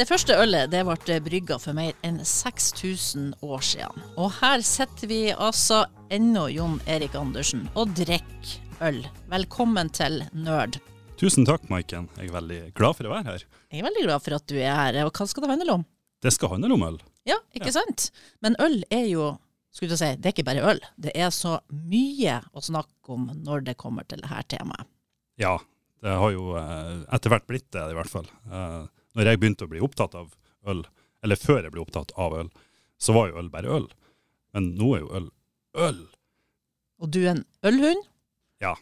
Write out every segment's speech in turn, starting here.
Det første ølet det ble brygga for mer enn 6000 år siden. Og her sitter vi altså ennå Jon Erik Andersen og drikker øl. Velkommen til Nerd. Tusen takk, Maiken. Jeg er veldig glad for å være her. Jeg er veldig glad for at du er her. Og hva skal det handle om? Det skal handle om øl. Ja, ikke sant? Men øl er jo skulle du si, det er ikke bare øl. Det er så mye å snakke om når det kommer til dette temaet. Ja, det har jo eh, etter hvert blitt det, i hvert fall. Når jeg begynte å bli opptatt av øl, eller før jeg ble opptatt av øl, så var jo øl bare øl. Men nå er jo øl øl. Og du er en ølhund? Ja.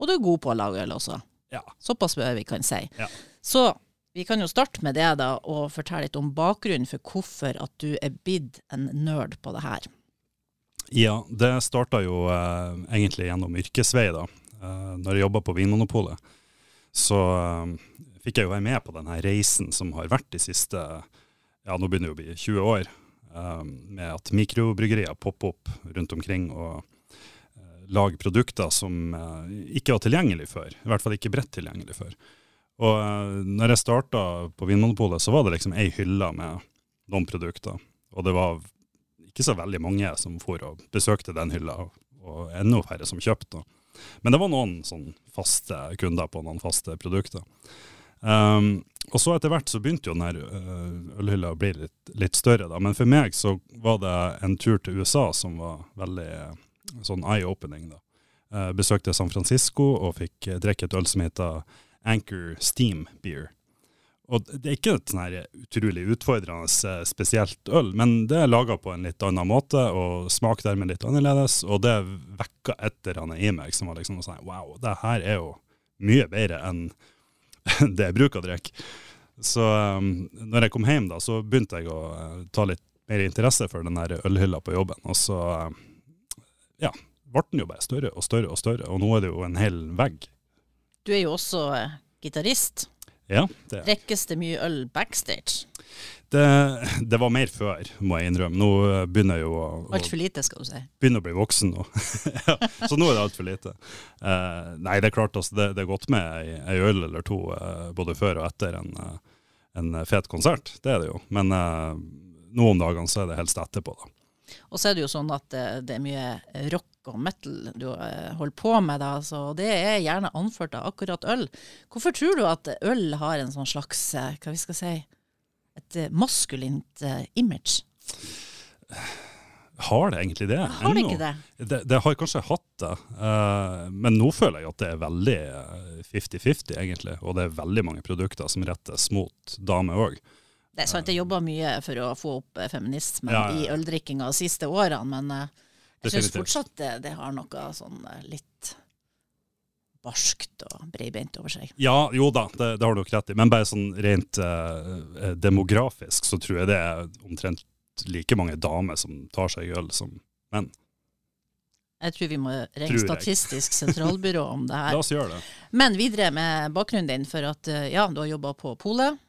Og du er god på å lage øl også? Ja. Såpass bør vi kan si. Ja. Så vi kan jo starte med det da, og fortelle litt om bakgrunnen for hvorfor at du er blitt en nerd på det her. Ja, det starta jo eh, egentlig gjennom yrkesvei, da. Eh, når jeg jobba på Vinmonopolet, så eh, fikk jeg jo være med på denne reisen som har vært de siste ja, nå begynner det å bli 20 år, eh, med at mikrobryggerier popper opp rundt omkring og eh, lager produkter som eh, ikke var tilgjengelig før. I hvert fall ikke bredt tilgjengelig før. Og eh, når jeg starta på Vinmonopolet, så var det liksom ei hylle med noen produkter. Og det var ikke så veldig mange som for og besøkte den hylla, og enda færre som kjøpte. Men det var noen sånn faste kunder på noen faste produkter. Um, og så etter hvert så begynte jo den uh, ølhylla å bli litt, litt, større, da. Men for meg så var det en tur til USA som var veldig uh, sånn eye-opening, da. Uh, besøkte San Francisco og fikk drikke et øl som heter Anchor Steam Beer. Og det er ikke et sånn utrolig utfordrende spesielt øl, men det er laga på en litt annen måte og smaker dermed litt annerledes. Og det vekka et eller annet i meg som var liksom sånn wow, det her er jo mye bedre enn det jeg bruker å drikke. Så um, når jeg kom hjem, da, så begynte jeg å uh, ta litt mer interesse for den der ølhylla på jobben. Og så uh, ja, ble den jo bare større og større og større, og nå er det jo en hel vegg. Du er jo også uh, gitarist. Ja, det. Drikkes det mye øl backstage? Det, det, var mer før, må jeg innrømme. Nå begynner jeg jo å, å Altfor lite, skal du si. Begynner å bli voksen nå. ja, så nå er det altfor lite. Uh, nei, det er klart altså, det, det er godt med ei, øl eller to uh, både før og etter en, uh, en, fet konsert. Det er det jo. Men nå om dagene så er det helst etterpå, da. Og så er det jo sånn at det er mye rock og metal du holder på med, da, så det er gjerne anført av akkurat øl. Hvorfor tror du at øl har en sånn slags, hva vi skal si, et eh, maskulint uh, image? Har det egentlig det? Har det ikke det? Det, det har kanskje hatt det, uh, men nå føler jeg at det er veldig 50-50, egentlig. Og det er veldig mange produkter som rettes mot damer òg. Det er sant, jeg jobba mye for å få opp feminismen ja, ja, i øldrikkinga de siste årene, men jeg syns fortsatt det, det, har noe sånn litt barskt og breibeint over seg. Ja, jo da, det, det har du nok rett i. Men bare sånn rent eh, demografisk så tror jeg det er omtrent like mange damer som tar seg øl som menn. Jeg tror vi må ringe Statistisk sentralbyrå om det her. La oss gjøre det. Men videre med bakgrunnen din, for at eh, ja, du har jobba på polet,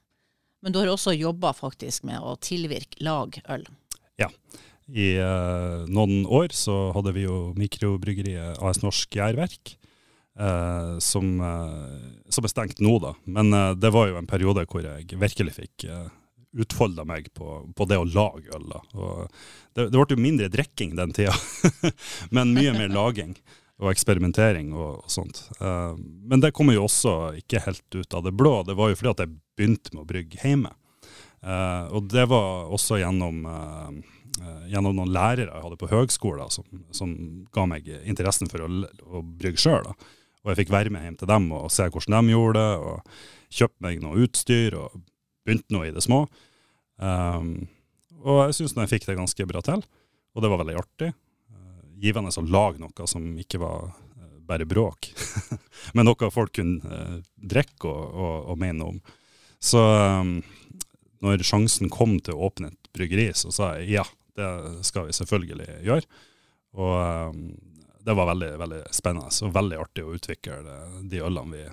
men du har også jobba faktisk med å tilvirke lagøl. Ja. I uh, noen år så hadde vi jo mikrobryggeriet AS Norsk Gjærverk. Uh, som, uh, som, er stengt nå, da. Men uh, det var jo en periode hvor jeg virkelig fikk uh, utfolda meg på, på, det å lage øl. Da. Det, det, ble jo mindre drikking den tida, men mye mer laging og eksperimentering og, og sånt. men det kommer jo også ikke helt ut av det blå. Det var jo fordi at jeg begynte med å brygge hjemme. og det var også gjennom gjennom noen lærere jeg hadde på høgskolen som, som, ga meg interessen for å, å brygge sjøl. Og jeg fikk være med hjem til dem og se hvordan de gjorde det, og kjøpte meg noe utstyr og begynte noe i det små. Um, og jeg syns jeg fikk det ganske bra til, og det var veldig artig. Uh, givende å lage noe som ikke var uh, bare bråk, men noe folk kunne uh, drikke og, og, og, mene om. Så um, når sjansen kom til å åpne et bryggeri, så sa jeg ja, det skal vi selvfølgelig gjøre. Og um, det var veldig, veldig spennende og veldig artig å utvikle de ølene vi,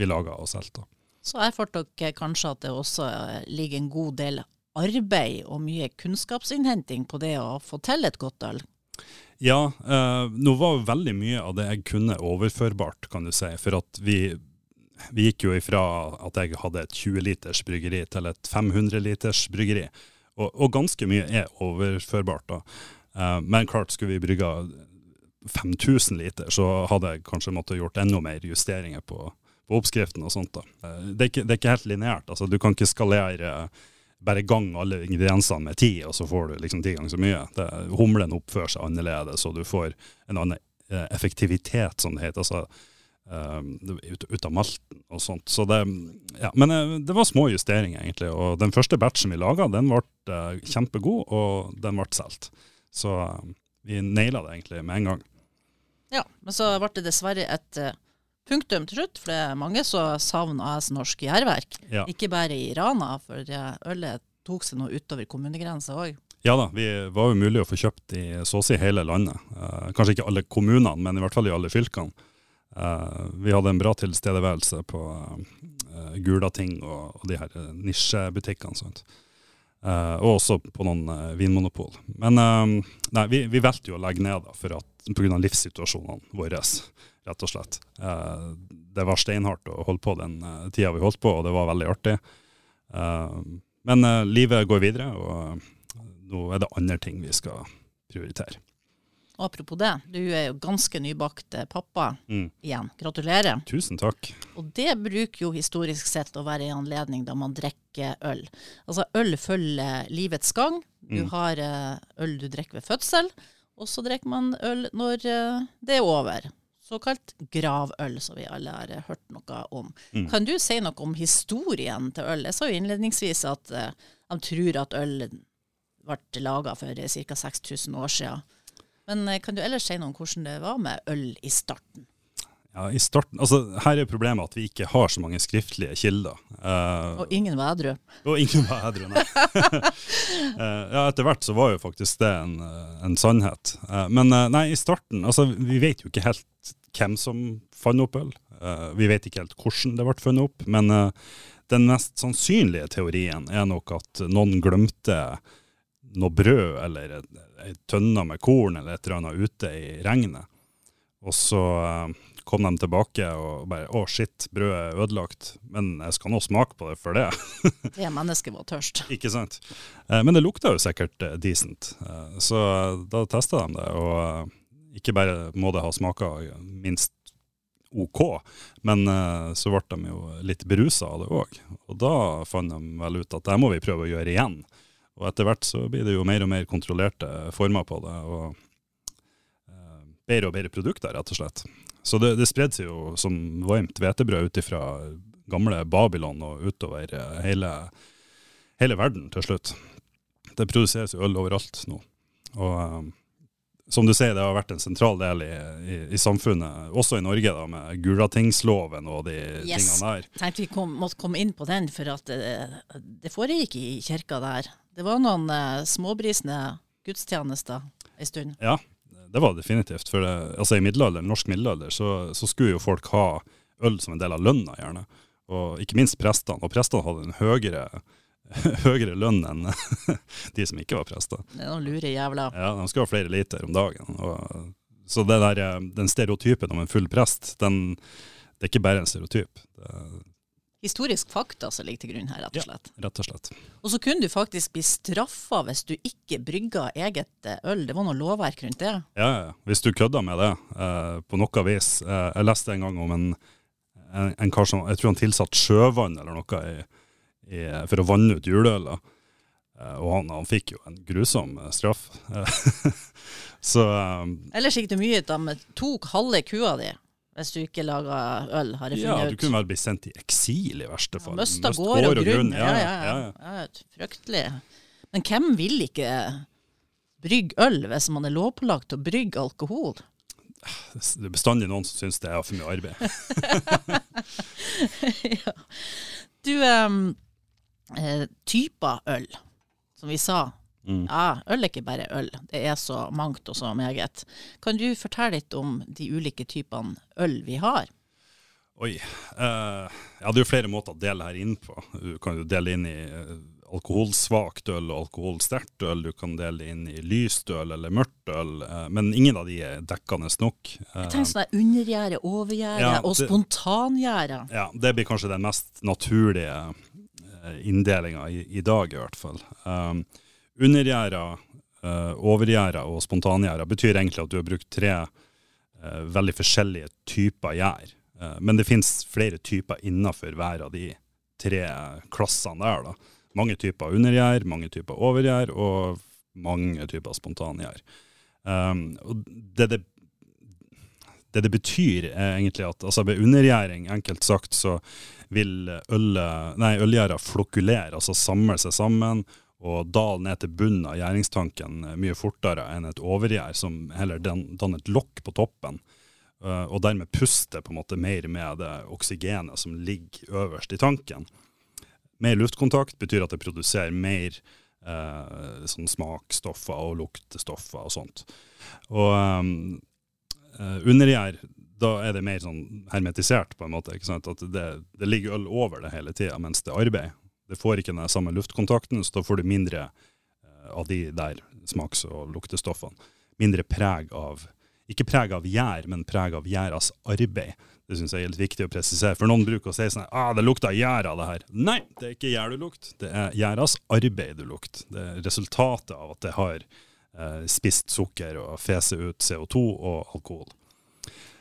vi laga og solgte. Så erfarte dere kanskje at det også ligger en god del arbeid og mye kunnskapsinnhenting på det å få til et godt øl? Ja, eh, nå var veldig mye av det jeg kunne overførbart, kan du si. For at vi vi gikk jo ifra at jeg hadde et 20 liters bryggeri til et 500 liters bryggeri. Og, og ganske mye er overførbart da. Eh, men klart, skulle vi brygga 5000 liter, så hadde jeg kanskje måttet gjort enda mer justeringer på, på oppskriften og sånt. da. Eh, det, er ikke, det er ikke helt lineært. Altså, du kan ikke skalere bare gang alle ingrediensene med ti, og så får du liksom ti ganger så mye. Det, humlen oppfører seg annerledes, og du får en annen eh, effektivitet, som det heter. altså ut, ut, av malten og sånt. Så det, ja, men det var små justeringer, egentlig. Og den første batchen vi laga, den ble kjempegod, og den ble solgt. Så vi naila det egentlig med en gang. Ja, men så ble det dessverre et punktum til slutt, for det er mange som savner AS Norsk Gjærverk. Ja. Ikke bare i Rana, for ølet tok seg nå utover kommunegrensa òg. Ja da, vi var jo mulig å få kjøpt i så å si hele landet. Eh, kanskje ikke alle kommunene, men i hvert fall i alle fylkene. Eh, vi hadde en bra tilstedeværelse på eh, Gulating og, og, de her nisjebutikkene. Sånt. Uh, og også på noen uh, vinmonopol. Men nei, vi, vi valgte jo å legge ned da, for at pga. livssituasjonene våre, rett og slett. det var steinhardt å holde på den uh, tida vi holdt på, og det var veldig artig. men livet går videre, og nå er det andre ting vi skal prioritere. Apropos det, du er jo ganske nybakt eh, pappa mm. igjen. Gratulerer. Tusen takk. Og det bruker jo historisk sett å være en anledning da man drikker øl. Altså øl følger livets gang. Du mm. har eh, øl du drikker ved fødsel, og så drikker man øl når eh, det er over. Såkalt gravøl, som vi alle har hørt noe om. Mm. Kan du si noe om historien til øl? Jeg sa jo innledningsvis at de tror at øl ble laga for ca. 6000 år siden. Men eh, kan du ellers si noe om hvordan det var med øl i starten? Ja, i starten, altså Her er problemet at vi ikke har så mange skriftlige kilder. Uh, og ingen var edru. Og ingen var edru, nei. uh, ja, etter hvert så var jo faktisk det en, en sannhet. Uh, men nei, i starten altså Vi vet jo ikke helt hvem som fant opp øl. vi vet ikke helt hvordan det ble funnet opp. Men den mest sannsynlige teorien er nok at noen glemte noe brød eller ei tønne med korn eller et eller annet ute i regnet. Og så uh, kom de tilbake og bare Å, shit, brødet er ødelagt. Men jeg skal nå smake på det for det. det mennesket var tørst. Ikke sant. Uh, men det lukta jo sikkert decent. så da testa de det. Og ikke bare må det ha smaka minst OK, men så ble de jo litt berusa av det òg. Og da fant de vel ut at det må vi prøve å gjøre igjen. Og etter hvert så blir det jo mer og mer kontrollerte former på det, og eh, bedre og bedre produkter, rett og slett. Så det, det spredde seg jo som varmt hvetebrød ut ifra gamle Babylon og utover eh, hele, hele, verden til slutt. Det produseres jo øl overalt nå. Og eh, som du sier, det har vært en sentral del i, i, i samfunnet, også i Norge, da, med Gulatingsloven og de yes. tingene der. Tenkte vi kom, måtte komme inn på den, for at det, det foregikk i kirka der. Det var noen eh, småbrisende gudstjenester en stund. Ja, det var definitivt. For det, altså i middelalder, norsk middelalder så, så, skulle jo folk ha øl som en del av lønna, gjerne. Og ikke minst prestene. Og prestene hadde en høyere, høyere lønn enn de som ikke var prester. Det er noen lure jævla. Ja, de skal ha flere liter om dagen. Og, så der, eh, den stereotypen om en full prest, den, det er ikke bare en stereotyp. Det, historisk fakta som ligger til grunn her, rett og slett. Ja, rett og slett. Og så kunne du faktisk bli straffa hvis du ikke brygga eget eh, øl. Det var noe lovverk rundt det? Ja, hvis du kødda med det eh, på noe vis. Eh, jeg leste en gang om en, en, en, kar som jeg tror han tilsatte sjøvann eller noe i, i, for å vanne ut juleølet. Eh, og han, han, fikk jo en grusom eh, straff. så Ellers gikk det mye ut av tok halve kua di hvis du ikke lager øl, har jeg funnet ut. Ja, du kunne vel blitt sendt i eksil i verste fall. Møsta gård og grunn. Ja, ja, ja, ja. Fryktelig. Men hvem vil ikke brygge øl hvis man er lovpålagt å brygge alkohol? Det er bestandig noen som syns det er for mye arbeid. ja. Du, um, typer øl, som vi sa Mm. Ja, øl er ikke bare øl. Det er så mangt og så meget. Kan du fortelle litt om de ulike typene øl vi har? Oi. Uh, ja, det er jo flere måter å dele her inn på. Du kan jo dele inn i uh, alkoholsvakt øl og alkoholsterkt øl. Du kan dele inn i lyst øl eller mørkt øl, eh, men ingen av de er dekkende nok. Jeg tenker sånn undergjerde, overgjære Ja, og spontangjerde. Ja, det blir kanskje den mest naturlige eh, inndelinga i, i dag, i hvert fall. Um, Undergjæra, uh, overgjæra og spontangjæra betyr egentlig at du har brukt tre eh, veldig forskjellige typer gjær. Eh, men det finnes flere typer innenfor hver av de tre klassene der. da. Mange typer undergjær, mange typer overgjær og mange typer spontangjær. Og det, det, det det betyr, er egentlig at altså ved undergjæring, enkelt sagt, så vil ølgjæra flokulere, altså samle seg sammen og dale ned til bunnen av gjæringstanken eh, mye fortere enn et overgjær, som heller danner et lokk på toppen. eh, og dermed puster på en måte mer med det oksygenet som ligger øverst i tanken. Mer luftkontakt betyr at det produserer mer eh, sånn smakstoffer og luktestoffer og sånt. Og um, eh, undergjær, da er det mer sånn hermetisert, på en måte. ikke sant? At det, det ligger øl over det hele tida mens det er arbeid. Det får ikke den samme luftkontakten, så da får du mindre eh, av de der smaks- og luktestoffene. Mindre preg av Ikke preg av gjær, men preg av gjæras arbeid. Det syns jeg er litt viktig å presisere. For noen bruker å si sånn ah, det lukter gjær av det her. Nei, det er ikke gjær du lukter. Det er gjæras arbeid du lukter. Det er resultatet av at det har eh, spist sukker og fese ut CO2 og alkohol.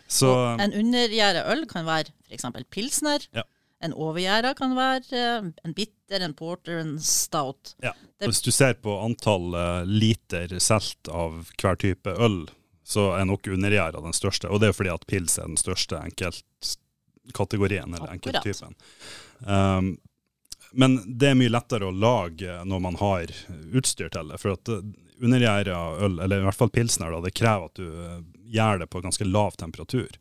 Så Og en undergjæra øl kan være f.eks. pilsner. Ja. En overgjæra kan være eh, en bitter, en porter, en stout. Ja. Hvis du ser på antall eh, liter solgt av hver type øl, så er nok undergjæra den største. Og det er fordi at pils er den største enkeltkategorien, eller Akkurat. enkelttypen. Um, men det er mye lettere å lage når man har utstyr til det. For at eh, undergjæra øl, eller i hvert fall pilsner, da, det krever at du gjør det på ganske lav temperatur.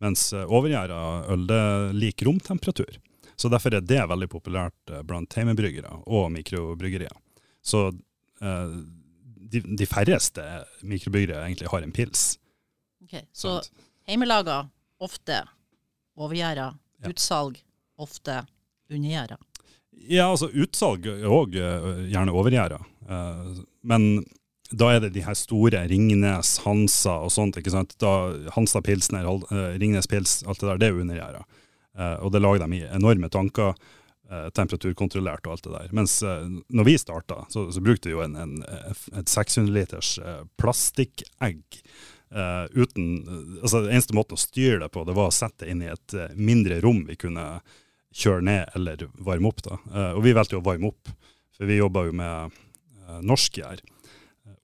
Mens eh, overgjæra øl det liker romtemperatur. Så derfor er det veldig populært eh, blant heimebryggere og mikrobryggerier. Så eh, de, de færreste mikrobryggere egentlig har en pils. Okay, Så heimelaga ofte overgjæra. Utsalg ofte undergjæra. Ja, altså utsalg er òg gjerne overgjæra. Eh, men da er det de her store Ringnes, Hansa og sånt. ikke sant? Da, Hansa Pilsner, eh, Ringnes Pils, alt det der, det er undergjerda. Eh, og det lager de i enorme tanker, eh, temperaturkontrollert og alt det der. Mens eh, når vi starta, så, så brukte vi jo en, en, et 600 liters eh, plastikkegg. eh, uten, altså Den eneste måten å styre det på, det var å sette det inn i et eh, mindre rom vi kunne kjøre ned eller varme opp. da. Eh, og vi valgte jo å varme opp, for vi jobba jo med norsk gjær.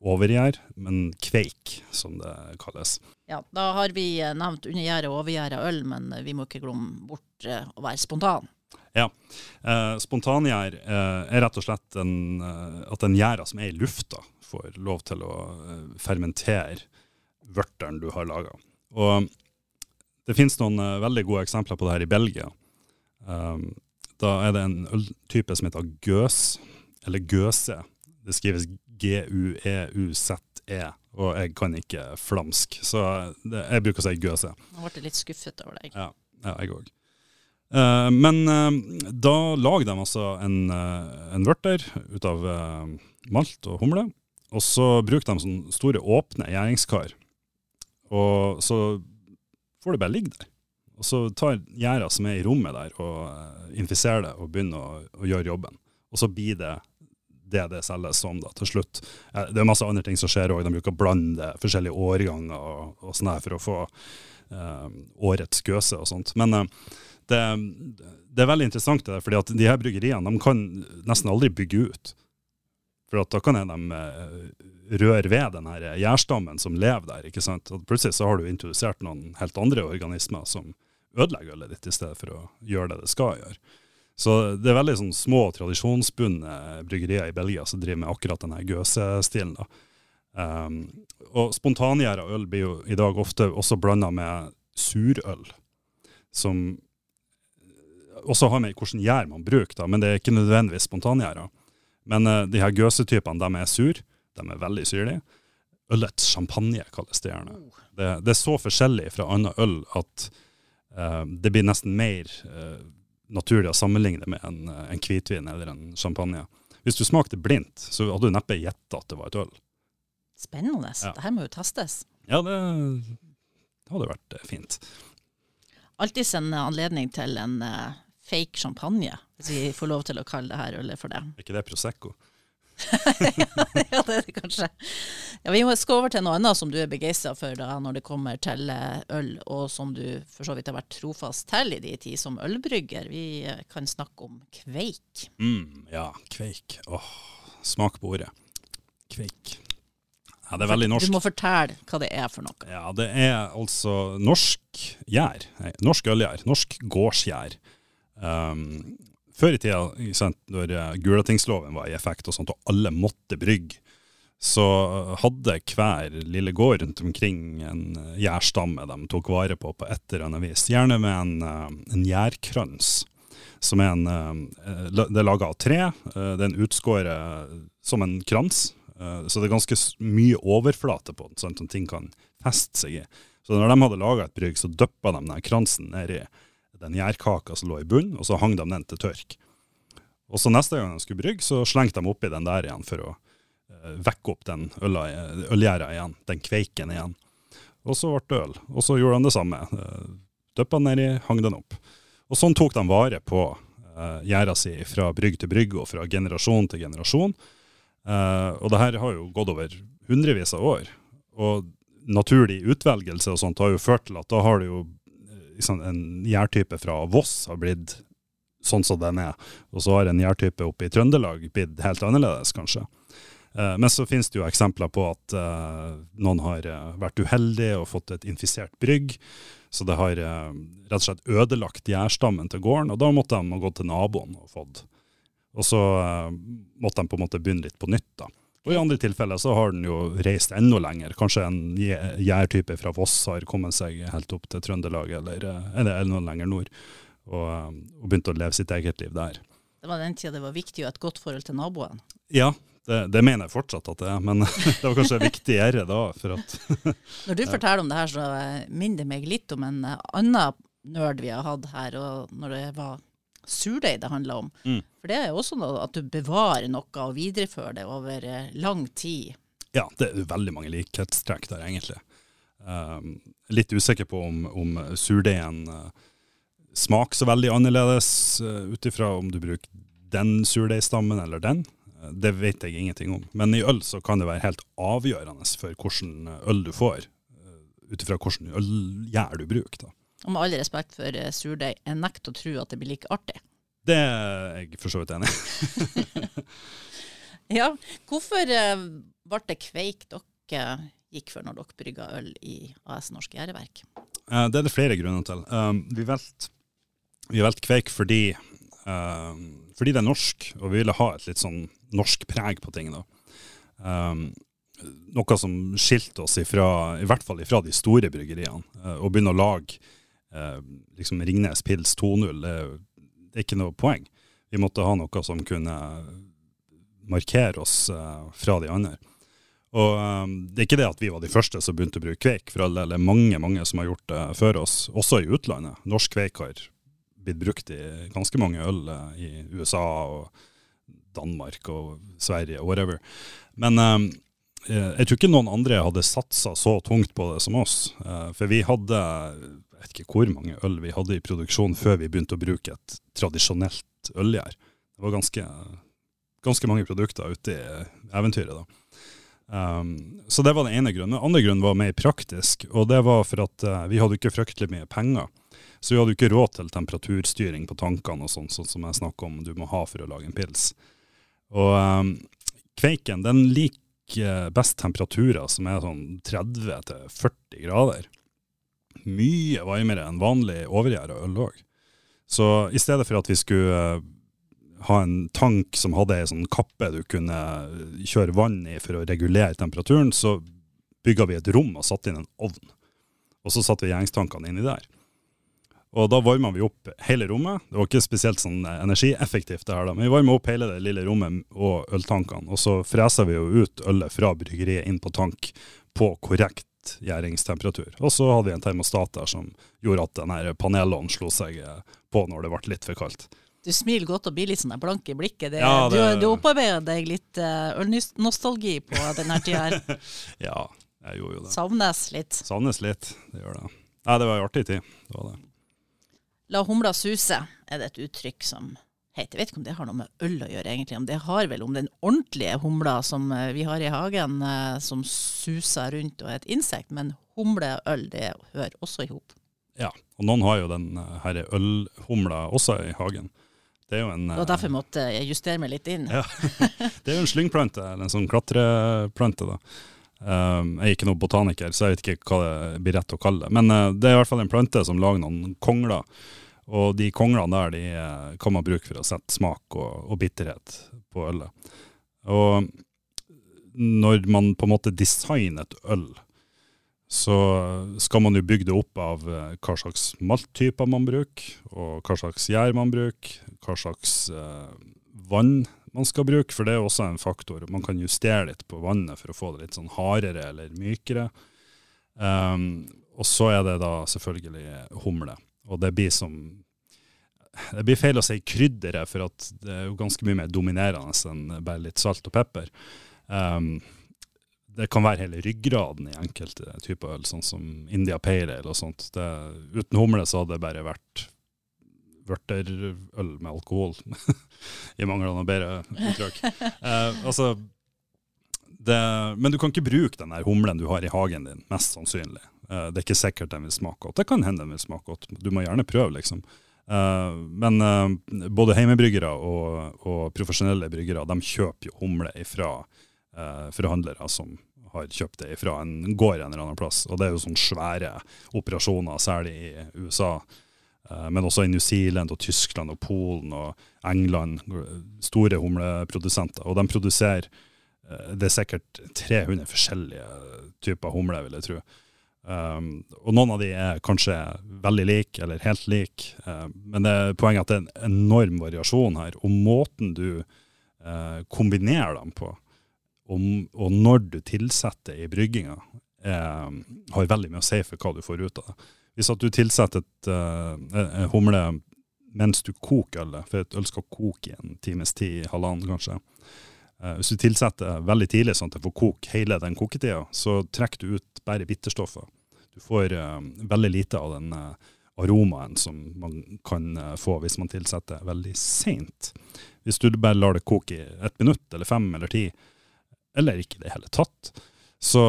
Overgjær, men kveik, som det kalles. Ja, da har vi eh, nevnt undergjæret og overgjæret øl, men eh, vi må ikke glemme bort eh, å være spontan. Eh, spontangjær eh, er rett og slett en, at den gjæra som er i lufta, får lov til å fermentere vørteren du har laga. Og det finnes noen veldig gode eksempler på det her i Belgia. Um, da er det en øltype som heter gøs, eller gøse. Det skrives G-u-e-u-z-e, og jeg kan ikke flamsk, så det, jeg bruker å si gøse. Nå ble litt skuffet over deg. Ja, ja jeg òg. Uh, men uh, da lager de altså en, uh, en vørter ut av eh, malt og humle, og så bruker de sånne store åpne gjæringskar. Og så får det bare ligge der. Og så tar gjæra som er i rommet der og eh, infiserer det og begynner å, å gjøre jobben. Og så blir det det det selges som da, til slutt. Eh, Det er masse andre ting som skjer òg. De bruker å blande forskjellige årganger og, og sånn her for å få eh, årets gøse og sånt. Men eh, det, det er veldig interessant, det der, fordi at de her bryggeriene de kan nesten aldri bygge ut. For da kan de eh, røre ved den her gjærstammen som lever der. ikke sant? Og plutselig så har du introdusert noen helt andre organismer som ødelegger ølet ditt, i stedet for å gjøre det det skal gjøre. Så det er veldig sånn små, tradisjonsbundne bryggerier i Belgia som driver med akkurat denne gøsestilen. da. Um, og spontangjæra øl blir jo i dag ofte også blanda med surøl, som også har med hvordan gjær man bruker, da, men det er ikke nødvendigvis spontangjæra. Men uh, de her gøsetypene, de er sur, de er veldig syrlige. Ølets champagne kalles det gjerne. Det, det er så forskjellig fra annet øl at uh, det blir nesten mer uh, naturlig å sammenligne med en, en hvitvin eller en champagne. Hvis du smakte blindt, så hadde du neppe gjetta at det var et øl. Spennende. Ja. Det her må jo testes. Ja, det, det hadde vært eh, fint. Alltids en anledning til en uh, fake champagne, hvis vi får lov til å kalle det her ølet for det. Er ikke det Prosecco? ja, det er det kanskje. Ja, vi skal over til noe annet som du er begeistra for da, når det kommer til eh, øl, og som du for så vidt har vært trofast til i din tid som ølbrygger. Vi eh, kan snakke om kveik. Mm, ja, kveik. Åh, smak på ordet. Kveik. Ja, det er veldig norsk. Du må fortelle hva det er for noe. Ja, det er altså norsk gjær. Norsk ølgjær. Norsk gårdsgjær. Um, før i tida, sant, når eh, Gulatingsloven var i effekt og sånt, og alle måtte brygge, så hadde hver lille gård rundt omkring en eh, gjærstamme de tok vare på på et eller annet vis. Gjerne med en, eh, en gjærkrans, som er en eh, Det er laga av tre. eh, Det er en utskåret som en krans. eh, Så det er ganske mye overflate på den, sånn at ting kan feste seg i. Så når de hadde laga et brygg, så dyppa de den kransen ned i den gjærkaka som lå i bunnen, og så hang de den til tørk. Og så neste gang de skulle brygge, så slengte de oppi den der igjen for å eh, vekke opp den ølgjæra igjen, den kveiken igjen. Og så ble det øl. Og så gjorde de det samme. Uh, Dyppa den nedi, hang den opp. Og sånn tok de vare på uh, gjæra si fra brygg til brygg og fra generasjon til generasjon. Uh, og det her har jo gått over hundrevis av år. Og naturlig utvelgelse og sånt har jo ført til at da har det jo eh, liksom, en gjærtype fra Voss har blitt sånn som den er. Og så har en gjærtype oppe i Trøndelag blitt helt annerledes, kanskje. Eh, men så finnes det jo eksempler på at uh, noen har eh, vært uheldige og fått et infisert brygg. Så det har uh, rett og slett ødelagt gjærstammen til gården, og da måtte de gått til naboen og fått. Og så uh, måtte de på en måte begynne litt på nytt. da. Og i andre tilfeller så har den jo reist enda lenger. Kanskje en gjærtype fra Voss har kommet seg helt opp til Trøndelag eller, eh, eller, eller noe lenger nord, og, eh, og begynt å leve sitt eget liv der. Det var den tida det var viktig å ha et godt forhold til naboen. Ja, det, det mener jeg fortsatt at det er, men det var kanskje viktigere da. for at Når du forteller om det her, så minner det meg litt om en eh, annen nerd vi har hatt her, og når det var surdeig det handler om. Mm. For det er jo også noe at du bevarer noe og viderefører det over eh, lang tid. Ja, det er veldig mange likhetstrekk der, egentlig. Um, litt usikker på om, om surdeigen uh, smaker så veldig annerledes uh, ut ifra om du bruker den surdeigstammen eller den. Uh, det vet jeg ingenting om. Men i øl så kan det være helt avgjørende for hvilken øl du får, uh, ut ifra hvilken ølgjær du bruker. da. Og med all respekt for eh, surdeig, jeg nekter å tro at det blir like artig. Det er jeg for så vidt enig i. Ja, hvorfor eh, ble det kveik dere gikk for når dere brygga øl i AS Norsk Gjæreverk? Eh, det er det flere grunner til. Um, vi valgte vi valgte Kveik fordi, um, fordi det er norsk, og vi ville ha et litt sånn norsk preg på ting. da. Um, noe som skilte oss ifra, i hvert fall ifra de store bryggeriene. og å begynne å lage uh, liksom Ringnes Pils 2.0, det, er ikke noe poeng. Vi måtte ha noe som kunne markere oss uh, fra de andre. Og um, Det er ikke det at vi var de første som begynte å bruke kveik, for alle, del det er mange mange som har gjort det før oss, også i utlandet. Norsk kveik har blitt brukt i ganske mange øl eh, i USA og Danmark og Sverige og whatever. Men eh, jeg tror ikke noen andre hadde satsa så tungt på det som oss. Eh, for vi hadde vet ikke hvor mange øl vi hadde i produksjon før vi begynte å bruke et tradisjonelt ølgjær. Det var ganske, ganske mange produkter ute i eventyret da. Um, så det var den ene grunnen. Den andre grunnen var mer praktisk, og det var for at uh, vi hadde ikke fryktelig mye penger. Så vi hadde ikke råd til temperaturstyring på tankene og sånn, sånn som jeg snakker om du må ha for å lage en pils. Og um, kveiken den liker best temperaturer som er sånn 30 40 grader. Mye varmere enn vanlig overgjæra øl òg. Så i stedet for at vi skulle eh, ha en tank som hadde ei sånn kappe du kunne kjøre vann i for å regulere temperaturen, så bygga vi et rom og satte inn en ovn. Og så satte vi gjengstankene inni der. Og da varma vi opp hele rommet. Det var ikke spesielt sånn energieffektivt, det her da, men vi varma opp hele det lille rommet og øltankene. Og så fresa vi jo ut ølet fra bryggeriet inn på tank på korrekt gjæringstemperatur. Og så hadde vi en termostat der som gjorde at den her panelovnen slo seg eh, på når det ble litt for kaldt. Du smiler godt og blir litt sånn blank i blikket. Det, Ja, det- Du, du opparbeider deg litt uh, ølnostalgi på denne tida. her. Ja, jeg gjorde jo det. Savnes litt. Savnes litt, det gjør det. Nei, det var en artig tid. Det var det. La humla suse er det et uttrykk som Jeg vet ikke om det har noe med øl å gjøre, egentlig. Om det har vel om den ordentlige humla som eh, vi har i hagen, eh, som suser rundt og er et insekt. Men humle og øl, det hører også i hop. Ja, og noen har jo den herre her ølhumla også i hagen. Det er jo en, Det var derfor jeg måtte justere meg litt inn. Ja. det er jo en slyngplante, eller en sånn klatreplante. da. Um, jeg er ikke noen botaniker, så jeg vet ikke hva det blir rett å kalle det. Men uh, det er i hvert fall en plante som lager noen kongler. Og de konglene der de uh, kan man bruke for å sette smak og, og bitterhet på ølet. Og når man på en måte designer et øl, så skal man jo bygge det opp av uh, hva slags malttyper man bruker, og hva slags gjær man bruker, hva slags eh, vann man skal bruke, for det er også en faktor. Man kan justere litt på vannet for å få det litt sånn hardere eller mykere. Um, og så er det da selvfølgelig humle. Og det blir som Det blir feil å si krydderet, for at det er jo ganske mye mer dominerende enn bare litt salt og pepper. Um, det kan være hele ryggraden i enkelte typer øl, sånn som India Pale Ale og sånt. Det, uten humle så hadde det bare vært vørterøl med alkohol, i mangel av noe bedre uttrykk. Uh, altså, det, men du kan ikke bruke den humlen du har i hagen din, mest sannsynlig. Eh, det er ikke sikkert den vil smake godt. Det kan hende den vil smake godt, du må gjerne prøve, liksom. Eh, men eh, både heimebryggere og, og profesjonelle bryggere de kjøper jo humle ifra eh, forhandlere som har kjøpt det fra en gård en eller annen plass. Og det er jo sånne svære operasjoner, særlig i USA. Men også i New Zealand og Tyskland og Polen og England. Store humleprodusenter. Og de produserer Det er sikkert 300 forskjellige typer humle, vil jeg tro. Um, og noen av de er kanskje veldig like, eller helt like. Uh, men det er poenget at det er en enorm variasjon her. Og måten du uh, kombinerer dem på, og, og når du tilsetter i brygginga, eh, har veldig mye å si for hva du får ut av det. Hvis at du tilsetter et, uh, en humle mens du koker ølet, for et øl skal koke i en times tid, halvannen kanskje. Uh, hvis du tilsetter veldig tidlig, sånn at det får koke hele den koketida, så trekker du ut bare bitterstoffer. Du får uh, veldig lite av den uh, aromaen som man kan få hvis man tilsetter veldig seint. Hvis du bare lar det koke i ett minutt eller fem eller ti, eller ikke i det hele tatt, så,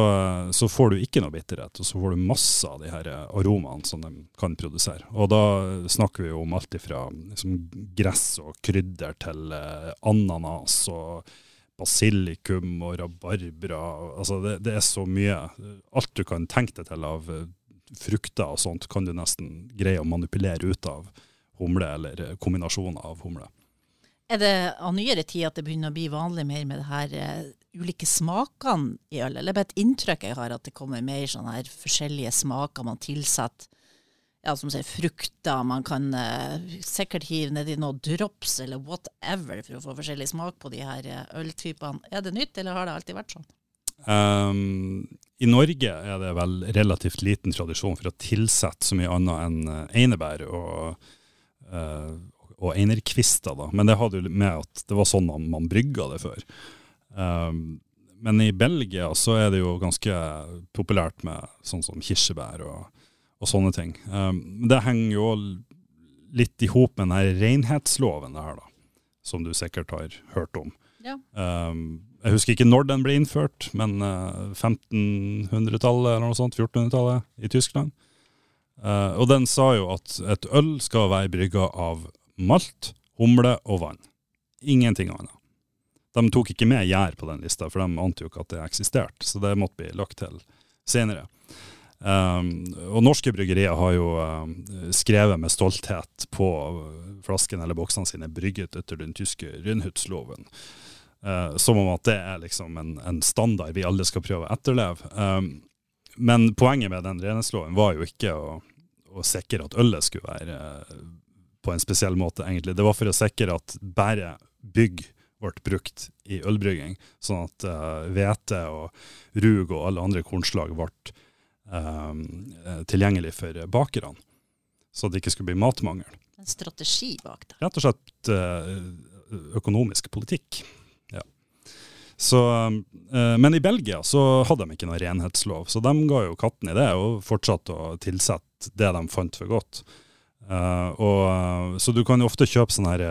så, får du ikke noe bitterhet, og så får du masse av de her aromaene som de kan produsere. Og da snakker vi jo om alt ifra liksom, gress og krydder til eh, ananas og basilikum og rabarbra. Altså det, det, er så mye. Alt du kan tenke deg til av eh, frukter og sånt, kan du nesten greie å manipulere ut av humle, eller kombinasjoner av humle. Er det av nyere tid at det begynner å bli vanlig mer med det her uh, ulike smakene i øl? Eller bare et inntrykk jeg har at det kommer mer sånne her forskjellige smaker man tilsetter? Ja, som sier frukter. Man kan eh, sikkert hive nedi noen drops eller whatever for å få forskjellig smak på de her uh, øltypene. Er det nytt, eller har det alltid vært sånn? Um, I Norge er det vel relativt liten tradisjon for å tilsette så mye annet enn einebær og og einerkvister, da. Men det hadde jo med at det var sånn man, man brygga det før. Um, men i Belgia så er det jo ganske populært med sånn som kirsebær og, og sånne ting. Um, det henger jo litt i hop med denne renhetsloven her da, som du sikkert har hørt om. Ja. Um, jeg husker ikke når den ble innført, men uh, 1500-tallet eller noe sånt, 1400-tallet i Tyskland. Uh, og den sa jo at et øl skal være brygga av malt, humle og vann. Ingenting annet. De tok ikke med gjær på den lista, for de ante jo ikke at det eksisterte. Så det måtte bli lagt til senere. Um, og norske bryggerier har jo um, skrevet med stolthet på flaskene eller boksene sine 'brygget etter den tyske Rundhutsloven'. Uh, som om at det er liksom en, en, standard vi alle skal prøve å etterleve. Um, men poenget med den renhetsloven var jo ikke å, å sikre at ølet skulle være uh, på en spesiell måte, egentlig. Det var for å sikre at bare bygg ble brukt i ølbrygging, sånn at hvete uh, og rug og alle andre kornslag ble tilgjengelig for bakerne. Så det ikke skulle bli matmangel. En strategi bak det. Rett og slett eh, økonomisk politikk. Ja. Så, eh, men i Belgia så hadde de ikke noen renhetslov, så de ga jo katten i det og fortsatte å tilsette det de fant for godt. Og, så du kan jo ofte kjøpe sånn her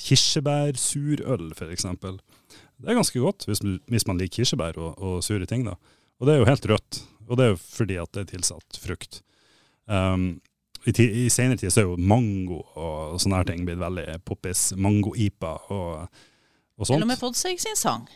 kirsebærsurøl, f.eks. Det er ganske godt hvis, hvis man liker kirsebær og, og, sure ting. da. Og det er jo helt rødt, og det er jo fordi at det er tilsatt frukt. Um, I, i senere tid så er jo mango og, sånne her ting blitt veldig poppis. Mango-ipa og, og sånt. Eller med fått seg sin sang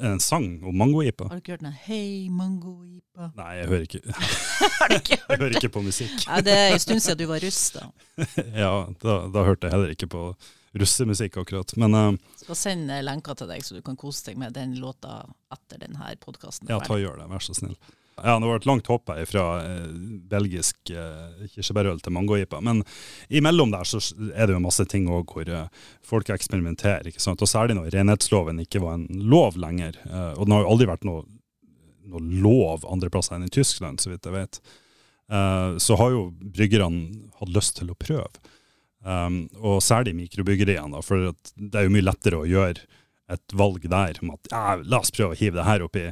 en sang om mangoipa. Har du ikke hørt den? Hei, mangoipa. Nei, jeg hører ikke Har du ikke hørt Jeg hører ikke på musikk. Nei, det er en stund siden du var russ, da. ja, da, da, hørte jeg heller ikke på russemusikk, akkurat. Men uh, Skal sende lenker til deg, så du kan kose deg med den låta etter denne podkasten. Ja, ta og gjør det, vær så snill. Ja, det var et langt hopp her fra eh, belgisk eh, kirsebærøl til mangojipa. Men imellom der så er det jo masse ting òg hvor eh, folk eksperimenterer. ikke sant? Og særlig når renhetsloven ikke var en lov lenger. Eh, og den har jo aldri vært noe, noe lov andre plasser enn i Tyskland, så vidt jeg vet. Eh, så har jo bryggerne hatt lyst til å prøve. Um, og særlig mikrobryggeriene, for det er jo mye lettere å gjøre et valg der om at ja, la oss prøve å hive det her oppi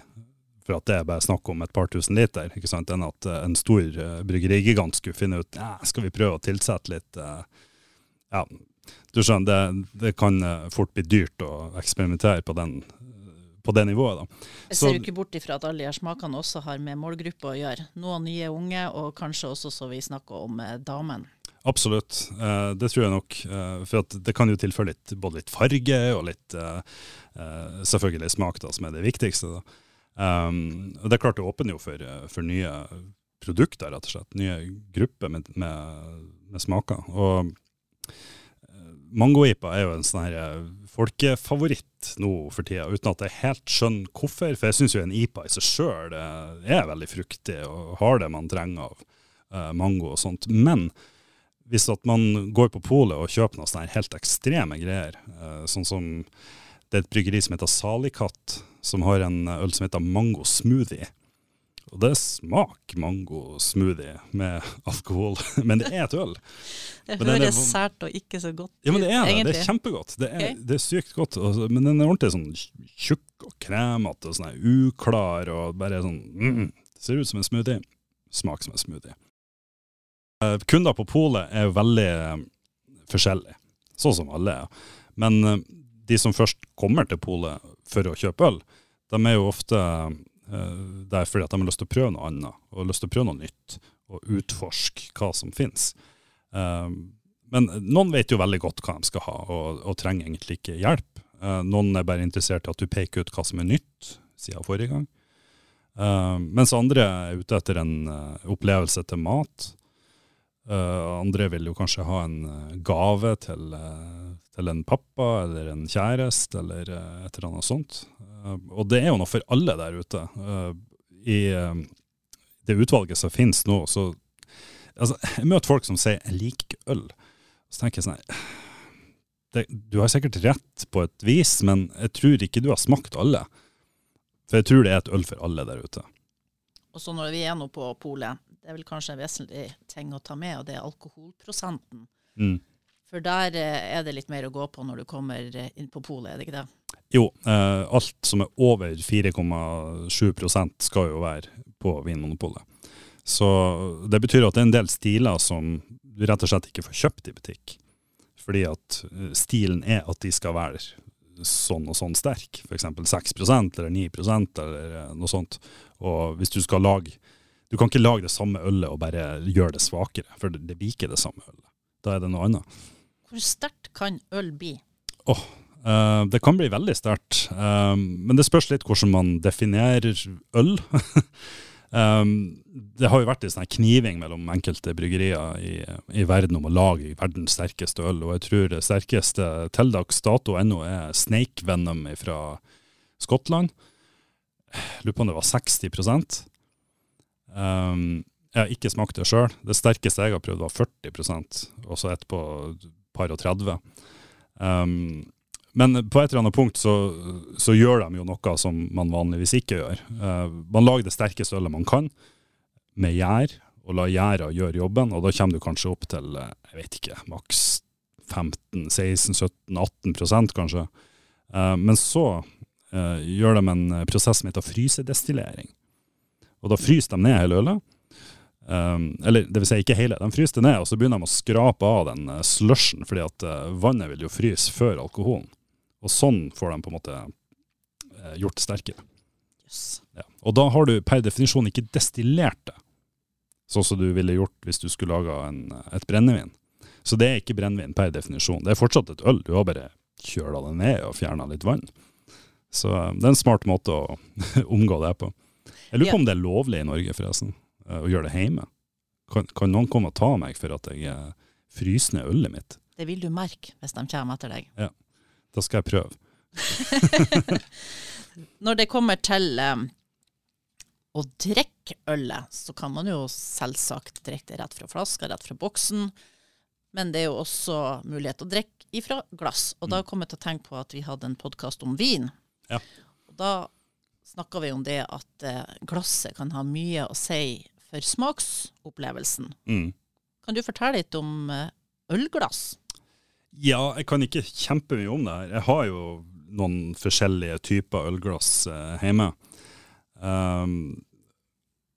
for at det er bare snakk om et par tusen liter, ikke sant, enn at uh, en stor uh, bryggerigigant skulle finne ut ja, skal vi prøve å tilsette litt uh, Ja, du skjønner, det, det kan fort bli dyrt å eksperimentere på, den, på det nivået. da. Jeg ser jo ikke bort ifra at alle de smakene også har med målgruppa å gjøre. Noen nye unge, og kanskje også så vi snakker om damen. Absolutt, det tror jeg nok. for det kan jo tilføre litt, både litt farge og litt selvfølgelig smak, da, som er det viktigste. Um, det er klart det åpner jo for, for, nye produkter, rett og slett. Nye grupper med, med, med smaker. Og mangoipa er jo en sånn her folkefavoritt nå for tida, uten at jeg helt skjønner hvorfor. For jeg syns jo en IPA i seg sjøl er veldig fruktig og har det man trenger av mango og sånt. Men hvis at man går på polet og kjøper noen sånne helt ekstreme greier, uh, sånn som det er et bryggeri som heter Salikatt, som har en øl som heter Mango Smoothie. Og det smaker mango smoothie med alkohol, men det er et øl. Det høres sært og ikke så godt ut, Ja, men det er det. Det er kjempegodt. Det er, okay. det er sykt godt. Men den er ordentlig sånn tjukk og kremete og sånn uklar og bare sånn mm, Ser ut som en smoothie. Smaker som en smoothie. Eh, kunder på polet er veldig eh, forskjellige, sånn som alle er. Men eh, de som først kommer til polet for å kjøpe øl, de er jo ofte der fordi at de har lyst til å prøve noe annet, og lyst til å prøve noe nytt, og utforske hva som finnes. Men noen vet jo veldig godt hva de skal ha, og, og trenger egentlig ikke hjelp. Noen er bare interessert i at du peker ut hva som er nytt siden forrige gang. mens andre er ute etter en opplevelse til mat. Andre vil jo kanskje ha en gave til til en pappa eller en kjæreste eller eh, et eller annet sånt. Eh, og det er jo noe for alle der ute. Eh, I det utvalget som finnes nå, så altså, Jeg møter folk som sier 'jeg liker øl'. Så tenker jeg sånn det, Du har sikkert rett på et vis, men jeg tror ikke du har smakt alle. For jeg tror det er et øl for alle der ute. Og så når vi er nå på polet, det er vel kanskje en vesentlig ting å ta med, og det er alkoholprosenten. Mm. For der eh, er det litt mer å gå på når du kommer eh, inn på polet, er det ikke det? Jo, eh, alt som er over 4,7% skal jo være på Vinmonopolet. Så det betyr at det er en del stiler som du rett og slett ikke får kjøpt i butikk. Fordi at eh, stilen er at de skal være sånn og sånn sterk, f.eks. 6% eller 9% eller noe sånt. Og hvis du skal lage Du kan ikke lage det samme ølet og bare gjøre det svakere, for det blir ikke det samme ølet. Da er det noe annet. Hvor sterkt kan øl bli? Oh, uh, det kan bli veldig sterkt. Um, men det spørs litt hvordan man definerer øl. um, det har jo vært en sånn kniving mellom enkelte bryggerier i, i, verden om å lage verdens sterkeste øl. Og jeg tror det sterkeste til dags dato ennå er Snake Venom fra Skottland. Lurer på om det var 60 um, Jeg har ikke smakt det sjøl. Det sterkeste jeg har prøvd, var 40 og så et på par og 30. Um, men på et eller annet punkt så, så, gjør de jo noe som man vanligvis ikke gjør. Uh, man lager det sterkeste ølet man kan, med gjær og la gjæra gjøre jobben, og da kommer du kanskje opp til eh, jeg vet ikke, maks 15-16-17-18% kanskje. Uh, men så uh, gjør de en prosess som heter frysedestillering. Og da fryser de ned hele ølet. Um, eller det vil si ikke hele, de fryser det ned, og så begynner de å skrape av den uh, slushen, fordi at uh, vannet vil jo fryse før alkoholen. Og sånn får de på en måte uh, gjort det sterkere. Yes. Ja. Og da har du per definisjon ikke destillert det, sånn som du ville gjort hvis du skulle laga et brennevin. Så det er ikke brennevin per definisjon. Det er fortsatt et øl, du har bare kjøla det ned og fjerna litt vann. Så det er en smart måte å omgå det på. Jeg lurer på om det er lovlig i Norge, forresten, å gjøre det hjemme. Kan, kan, noen komme og ta meg for at jeg fryser ned ølet mitt? Det vil du merke hvis de kommer etter deg. Ja, da skal jeg prøve. Når det kommer til um, å drikke ølet, så kan man jo selvsagt drikke det rett fra flaska, rett fra boksen. Men det er jo også mulighet å drikke ifra glass. Og da kom jeg til å tenke på at vi hadde en podkast om vin. Ja. Og da snakka vi om det at eh, glasset kan ha mye å si for smaksopplevelsen. Mm. Kan du fortelle litt om eh, ølglass? Ja, jeg kan ikke kjempemye om det her. Jeg har jo noen forskjellige typer ølglass eh, hjemme. Um,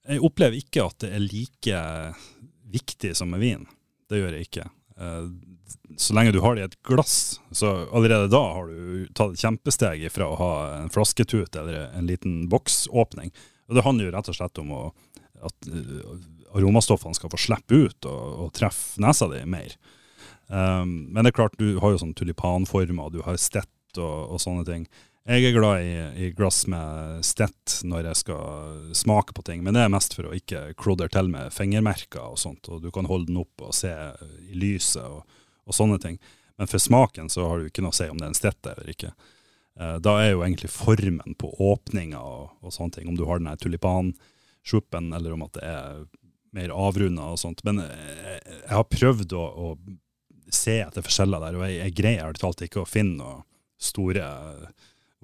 jeg opplever ikke at det er like viktig som med vin. Det gjør jeg ikke. Uh, så lenge du har det i et glass, så allerede da har du tatt et kjempesteg fra å ha en flasketut eller en liten boksåpning. Og det handler jo rett og slett om å, at uh, aromastoffene skal få slippe ut og, og treffe nesa di mer. Um, men det er klart, du har jo sånn tulipanformer, du har stett og, og, sånne ting. Jeg er glad i, i, glass med stett når jeg skal smake på ting, men det er mest for å ikke klodre til med fingermerker og sånt. Og du kan holde den opp og se i lyset og, og sånne ting. Men for smaken så har du ikke noe å si om det er en stett eller ikke. Uh, da er jo egentlig formen på åpninga og, og, sånne ting, om du har den tulipansjuppen eller om at det er mer avrunda og sånt. Men jeg, jeg har prøvd å, å se etter forskjeller der, og jeg, jeg greier ærlig talt ikke å finne noe store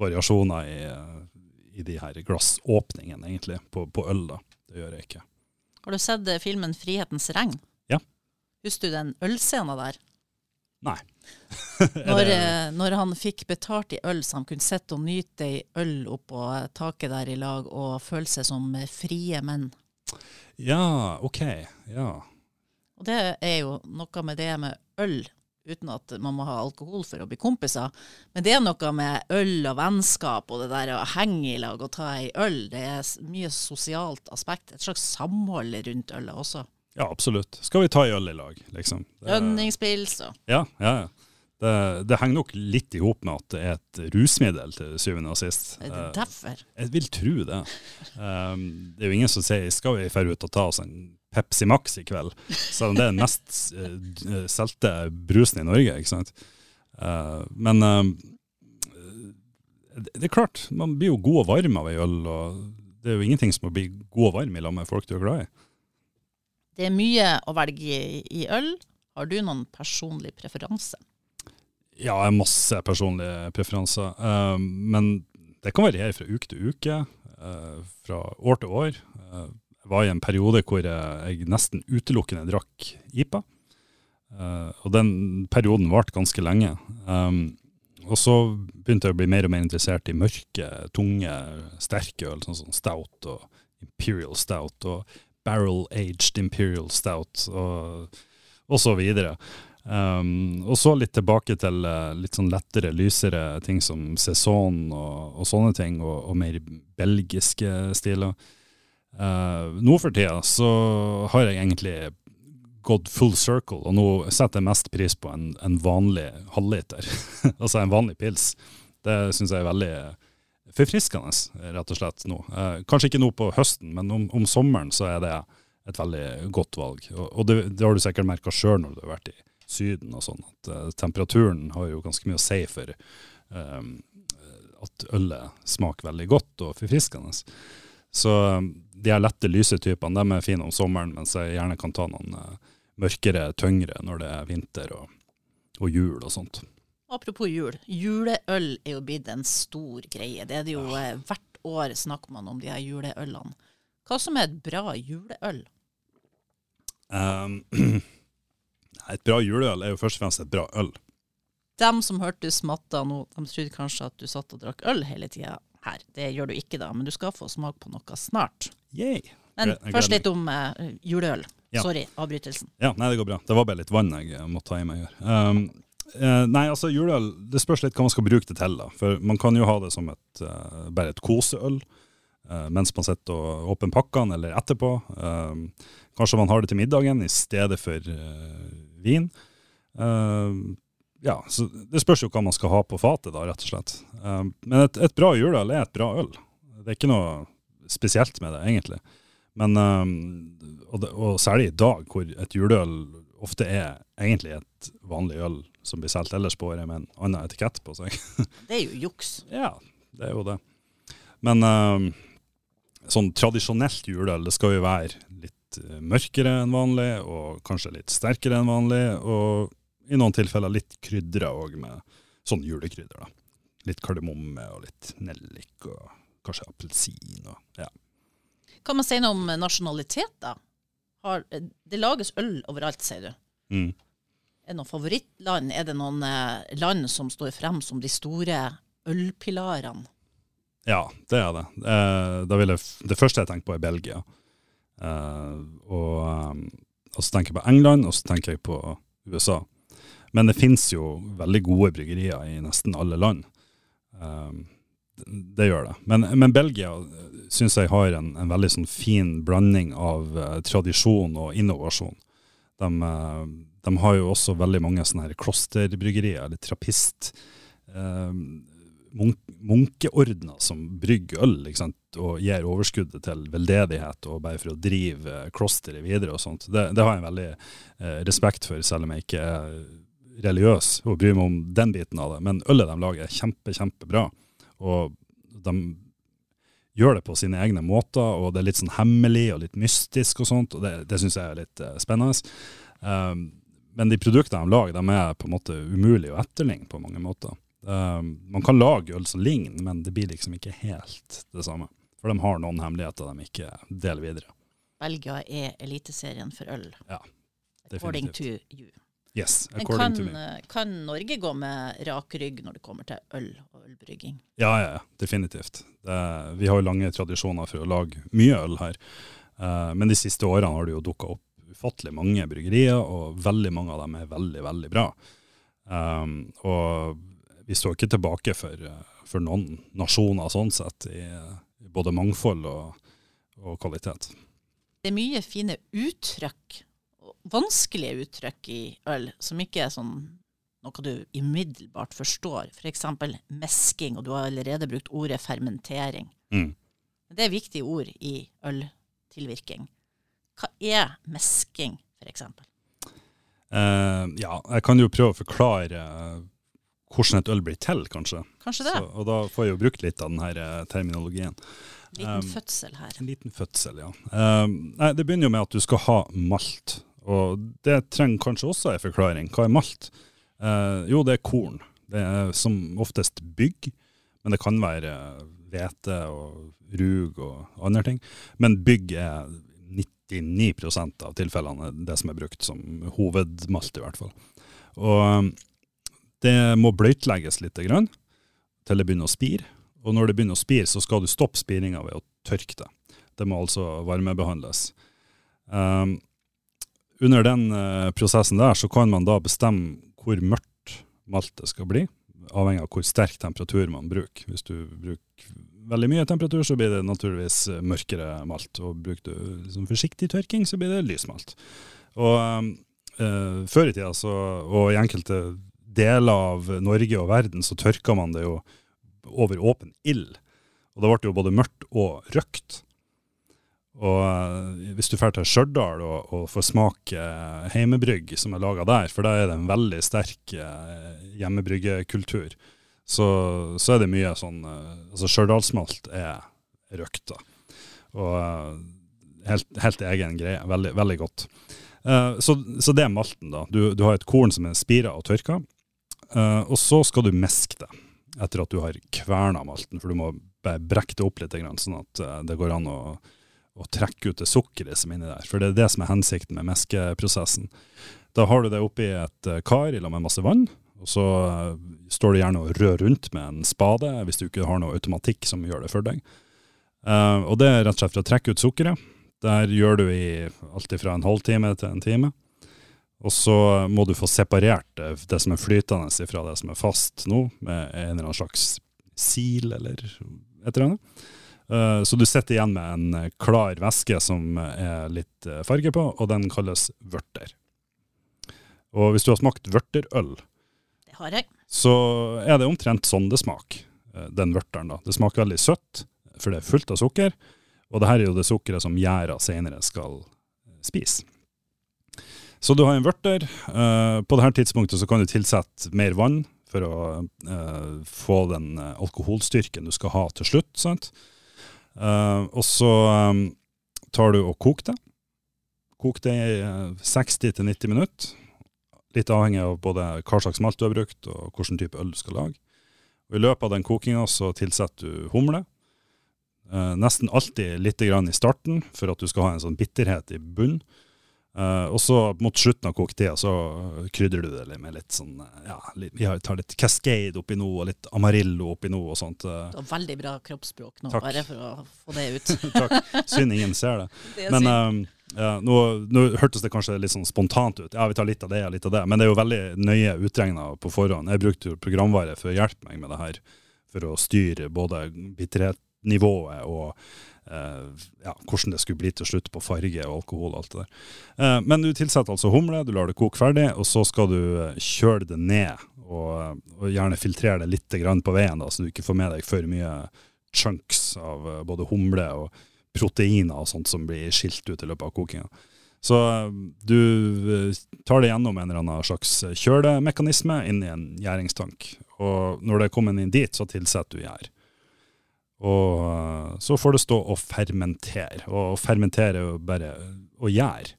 variasjoner i, i de her glassåpningene, egentlig, på, på, øl. da. Det gjør jeg ikke. Har du sett eh, filmen 'Frihetens regn'? Ja. Husker du den ølscenen der? Nei. når, eh, når, han fikk betalt i øl, så han kunne sitte og nyte ei øl oppå taket der i lag og føle seg som frie menn. Ja, OK. Ja. Og det er jo noe med det med øl uten at man må ha alkohol for å bli kompiser. Men det er noe med øl og vennskap og det der å henge i lag og ta ei øl. Det er mye sosialt aspekt. Et slags samhold rundt ølet også. Ja, absolutt. Skal vi ta ei øl i lag, liksom? Lønningspils og Ja, ja, ja. Det, det, henger nok litt i hop med at det er et rusmiddel til syvende og sist. Er det derfor? Jeg vil tro det. Um, det er jo ingen som sier skal vi dra ut og ta oss en Pepsi Max i kveld. Selv om det er den mest uh, solgte brusen i Norge. ikke sant? Uh, men uh, det er klart, man blir jo god og varm av ei øl. og Det er jo ingenting som å bli god og varm i lag med folk du er glad i. Det er mye å velge i, i øl. Har du noen personlig preferanse? Ja, jeg har masse personlige preferanser. men det kan variere fra uke til uke, fra år til år var i en periode hvor jeg nesten utelukkende drakk IPA. Uh, og den perioden varte ganske lenge. Um, og så begynte jeg å bli mer og mer interessert i mørke, tunge, sterke øl, sånn som Stout og Imperial Stout og Barrel Aged Imperial Stout og, og så videre. Um, og så litt tilbake til uh, litt sånn lettere, lysere ting som Saison og, og sånne ting, og, og mer belgiske stiler. Uh, nå for tida så har jeg egentlig gått full circle, og nå setter jeg mest pris på en, en vanlig halvliter. altså en vanlig pils. Det syns jeg er veldig forfriskende, rett og slett, nå. Uh, kanskje ikke nå på høsten, men om, om, sommeren så er det et veldig godt valg. Og, og det, det, har du sikkert merka sjøl når du har vært i Syden og sånn, at uh, temperaturen har jo ganske mye å si for um, at ølet smaker veldig godt og forfriskende. Så de her lette, lyse typene de er fine om sommeren, mens jeg gjerne kan ta noen uh, mørkere, tyngre når det er vinter og, og, jul og sånt. Apropos jul. Juleøl er jo blitt en stor greie. Det er det jo ja. Hvert år snakker man om de her juleølene. Hva som er et bra juleøl? Um, et bra juleøl er jo først og fremst et bra øl. Dem som hørte du smatta nå, de trodde kanskje at du satt og drakk øl hele tida her. Det gjør du ikke da, men du skal få smak på noe snart. Yay. Men først litt om uh, juleøl. Ja. Sorry, avbrytelsen. Ja, nei, det går bra. Det var bare litt vann jeg eh, måtte ta i meg her. Um, uh, nei, altså juleøl, det spørs litt hva man skal bruke det til. da. For man kan jo ha det som et, uh, bare et koseøl mens man sitter og åpner pakkene, eller etterpå. Um, kanskje man har det til middagen i stedet for vin. Um, ja, så Det spørs jo hva man skal ha på fatet, da, rett og slett. Um, men et, et bra juleøl er et bra øl. Det er ikke noe spesielt med det, egentlig. Men, um, og, og særlig i dag, hvor et juleøl ofte er egentlig et vanlig øl som blir solgt ellers på året med en annen etikett på seg. Det er jo juks. ja, det er jo det. Men um, sånn tradisjonelt juleøl, det skal jo være litt eh, mørkere enn vanlig, og kanskje litt sterkere enn vanlig, og i noen tilfeller litt krydra òg, med sånn julekrydder. da. Litt kardemomme og litt nellik og kanskje appelsin. og ja. Kan man si noe om nasjonalitet, da? Har, det lages øl overalt, sier du. Mm. Er det noen favorittland? Er det noen eh, land som står frem som de store ølpilarene? Ja, det er det. Eh, det første jeg tenker på, er Belgia. Eh, og, um, og så tenker jeg på England, og så tenker jeg på USA. Men det finnes jo veldig gode bryggerier i nesten alle land. Um, det, gjør det. Men, men Belgia syns jeg har en, en veldig sånn fin blanding av uh, tradisjon og innovasjon. De, uh, de har jo også veldig mange sånne her klosterbryggerier, eller trappist. Uh, munk som brygger øl og gir overskuddet til veldedighet og bare for å drive eh, klosteret videre og sånt. Det, det har jeg veldig eh, respekt for, selv om jeg ikke er religiøs og bryr meg om den biten av det. Men ølet de lager er kjempe, kjempebra. Og de gjør det på sine egne måter, og det er litt sånn hemmelig og litt mystisk og sånt, og det, det syns jeg er litt eh, spennende. Um, men de produktene de lager, de er på en måte umulig å etterligne på mange måter. Um, man kan lage øl som ligner, men det blir liksom ikke helt det samme. For de har noen hemmeligheter de ikke deler videre. Belgia er eliteserien for øl. Ja, According to you. Yes, Men according kan, to me. kan Norge gå med rak rygg når det kommer til øl og ølbrygging? Ja, ja, definitivt. Det, vi har jo lange tradisjoner for å lage mye øl her. Uh, men de siste årene har det jo dukka opp ufattelig mange bryggerier, og veldig mange av dem er veldig, veldig bra. Um, og vi står ikke tilbake for, eh, for noen nasjoner sånn sett, i, både mangfold og, og kvalitet. Det er mye fine uttrykk, vanskelige uttrykk i øl, som ikke er sånn noe du umiddelbart forstår. F.eks. mesking, og du har allerede brukt ordet fermentering. Mm. Det er viktige ord i øltilvirking. Hva er mesking, f.eks.? Uh, ja, jeg kan jo prøve å forklare eh, hvordan et øl blir til, kanskje. Kanskje det? Så, og da får jeg jo brukt litt av denne terminologien. Liten um, fødsel her. En liten fødsel, ja. Um, nei, det begynner jo med at du skal ha malt. Og det trenger kanskje også en forklaring. Hva er malt? Eh, jo, det er korn. Det er som oftest bygg, men det kan være hvete og rug og andre ting. Men bygg er 99% av tilfellene det som er brukt som hovedmalt, i hvert fall. Og um, det må bløtlegges litt grann, til det begynner å spire. Og når det begynner å spire, så skal du stoppe spiringa ved å tørke det. Det må altså varmebehandles. Um, under den eh, prosessen der så kan man da bestemme hvor mørkt maltet skal bli, avhengig av hvor sterk temperatur man bruker. Hvis du bruker veldig mye temperatur, så blir det naturligvis eh, mørkere malt. Og bruker du liksom forsiktig tørking, så blir det lysmalt. Og eh, før i tida, så, og i enkelte deler av Norge og verden, så tørka man det jo over åpen ild. Og da ble jo både mørkt og røkt. Og eh, hvis du drar til Stjørdal og, og får smake eh, heimebrygg som er laga der, for der er det en veldig sterk eh, hjemmebryggekultur, så, så er det mye sånn Altså Stjørdalsmalt er røkt, da. Og helt, helt egen greie. Veldig, veldig godt. Så, så det er malten, da. Du, du har et korn som er spira og tørka, og så skal du meske det etter at du har kverna malten, for du må brekke det opp litt, sånn at det går an å å trekke ut det sukkeret som er inni der. For det er det som er hensikten med meskeprosessen. Da har du det oppi et eh, kar i lag med masse vann, og så eh, står du gjerne og rør rundt med en spade hvis du ikke har noe automatikk som gjør det for deg. Eh, og det er rett og slett for å trekke ut sukkeret. Der gjør du i alt fra en halvtime til en time. Og så må du få separert det, det som er flytende fra det som er fast nå, med en eller annen slags sil eller et eller annet. Eh, Så du sitter igjen med en klar væske som er litt eh, farge på, og den kalles vørter. Og hvis du har smakt vørterøl, Det har jeg. så er det omtrent sånn det smaker, eh, den vørteren. da. Det smaker veldig søtt, for det er fullt av sukker, og det her er jo det sukkeret som gjæra senere skal spise. Så du har en vørter. eh, På dette tidspunktet så kan du tilsette mer vann for å eh, få den eh, alkoholstyrken du skal ha til slutt. sant? Eh, og så um, tar du og koker det. Kok det i eh, 60-90 minutter. Litt avhengig av både hva slags malt du har brukt og hvilken type øl du skal lage. Og I løpet av den kokinga så tilsetter du humle. Uh, nesten alltid litt i starten, for at du skal ha en sånn bitterhet i bunnen. Eh, og så mot slutten av koketida så krydrer du det litt med litt sånn eh, ja, Vi tar litt Cascade oppi nå, og litt Amarillo oppi nå og sånt. Uh. Veldig bra kroppsspråk nå, Takk. bare for å få det ut. Takk. Synd ingen ser det. Det Men eh, ja, nå, nå hørtes det kanskje litt sånn spontant ut. Ja, vi tar litt av det og litt av det. Men det er jo veldig nøye utregna på forhånd. Jeg brukte jo programvare for å hjelpe meg med det her. For å styre både bitterhetsnivået og ja, hvordan det skulle bli til slutt på farge og alkohol og alt det der. Eh, men du tilsetter altså humle, du lar det koke ferdig, og så skal du eh, kjøle det ned. Og, og gjerne filtrere det litt på veien, da, så du ikke får med deg for mye chunks av eh, både humle og proteiner og sånt som blir skilt ut i løpet av kokinga. Så eh, du eh, tar det gjennom en eller annen slags kjølemekanisme inn i en gjæringstank. Og når det er kommet inn dit, så tilsetter du gjær. Og eh, så får det stå og fermentere. Og fermentere er jo bare å gjære.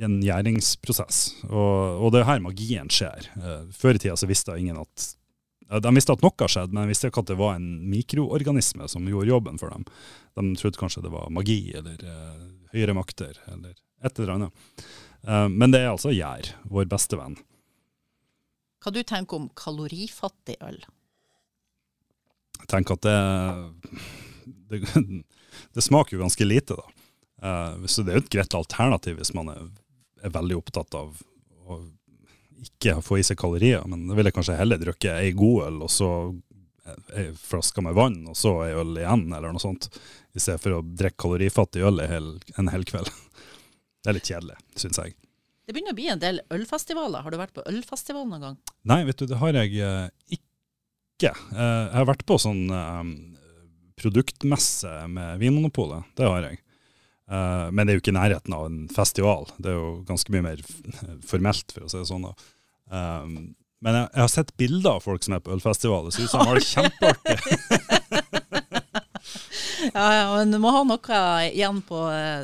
I en gjæringsprosess. Og, og det er her magien skjer. Eh, Før i tida så visste ingen at De visste at noe skjedde, men de visste ikke at det var en mikroorganisme som gjorde jobben for dem. De trodde kanskje det var magi eller eh, høyere makter eller et eller annet. Men det er altså gjær, vår beste venn. Hva du tenker om kalorifattig øl? Jeg tenker at det, det, det smaker jo ganske lite, da. Eh, så det er jo et greit alternativ hvis man er, er veldig opptatt av å ikke få i seg kalorier. Men da vil jeg kanskje heller drikke ei god øl, og så ei flaske med vann, og så ei øl igjen, eller noe sånt. I stedet for å drikke kalorifattig øl en hel, en hel kveld. Det er litt kjedelig, syns jeg. Det begynner å bli en del ølfestivaler. Har du vært på ølfestival noen gang? Nei, vet du, det har jeg eh, ikke. Eh, jeg har vært på sånn eh, produktmesse med Vinmonopolet. Det har jeg. Eh, men det er jo ikke i nærheten av en festival. Det er jo ganske mye mer formelt, for å si det sånn. da. Men jeg, jeg har sett bilder av folk som er på ølfestival. Det ser ut som de har det kjempeartig. Ja, ja, men du må ha noe igjen på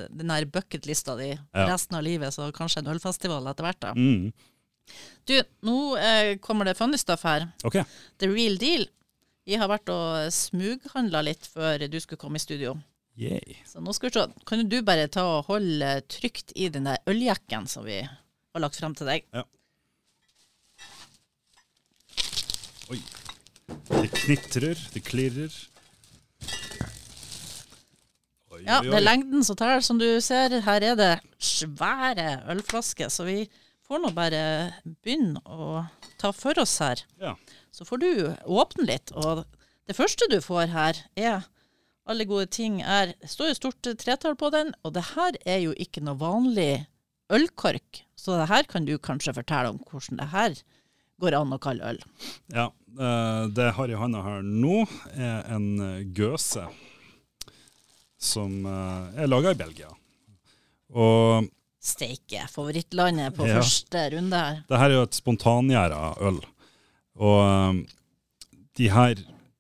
den her bucketlista di Ja. resten av livet, så kanskje en ølfestival etter hvert. da. Mm. Du, nå eh, kommer det funny stuff her. OK. The real deal. Jeg har vært og smughandla litt før du skulle komme i studio. Yay. Så nå skal vi se. Kan du bare ta og holde trygt i den der øljekken som vi har lagt frem til deg? Oi. Det knitrer, det klirrer. Oi, Ja, oi, det er lengden som teller, som du ser. Her er det svære ølflasker, så vi får nå bare begynne å ta for oss her. Ja. Så får du åpne litt, og det første du får her er alle gode ting er Det står jo stort tretall på den, og det her er jo ikke noe vanlig ølkork. Så det her kan du kanskje fortelle om hvordan det her går an å kalle øl. Ja, eh, det jeg har i hånda her nå, er en gøse som eh, er laga i Belgia. Og Steike, favorittlandet på Ja. første runde her. det her er jo et spontangjæra øl. Og eh, de her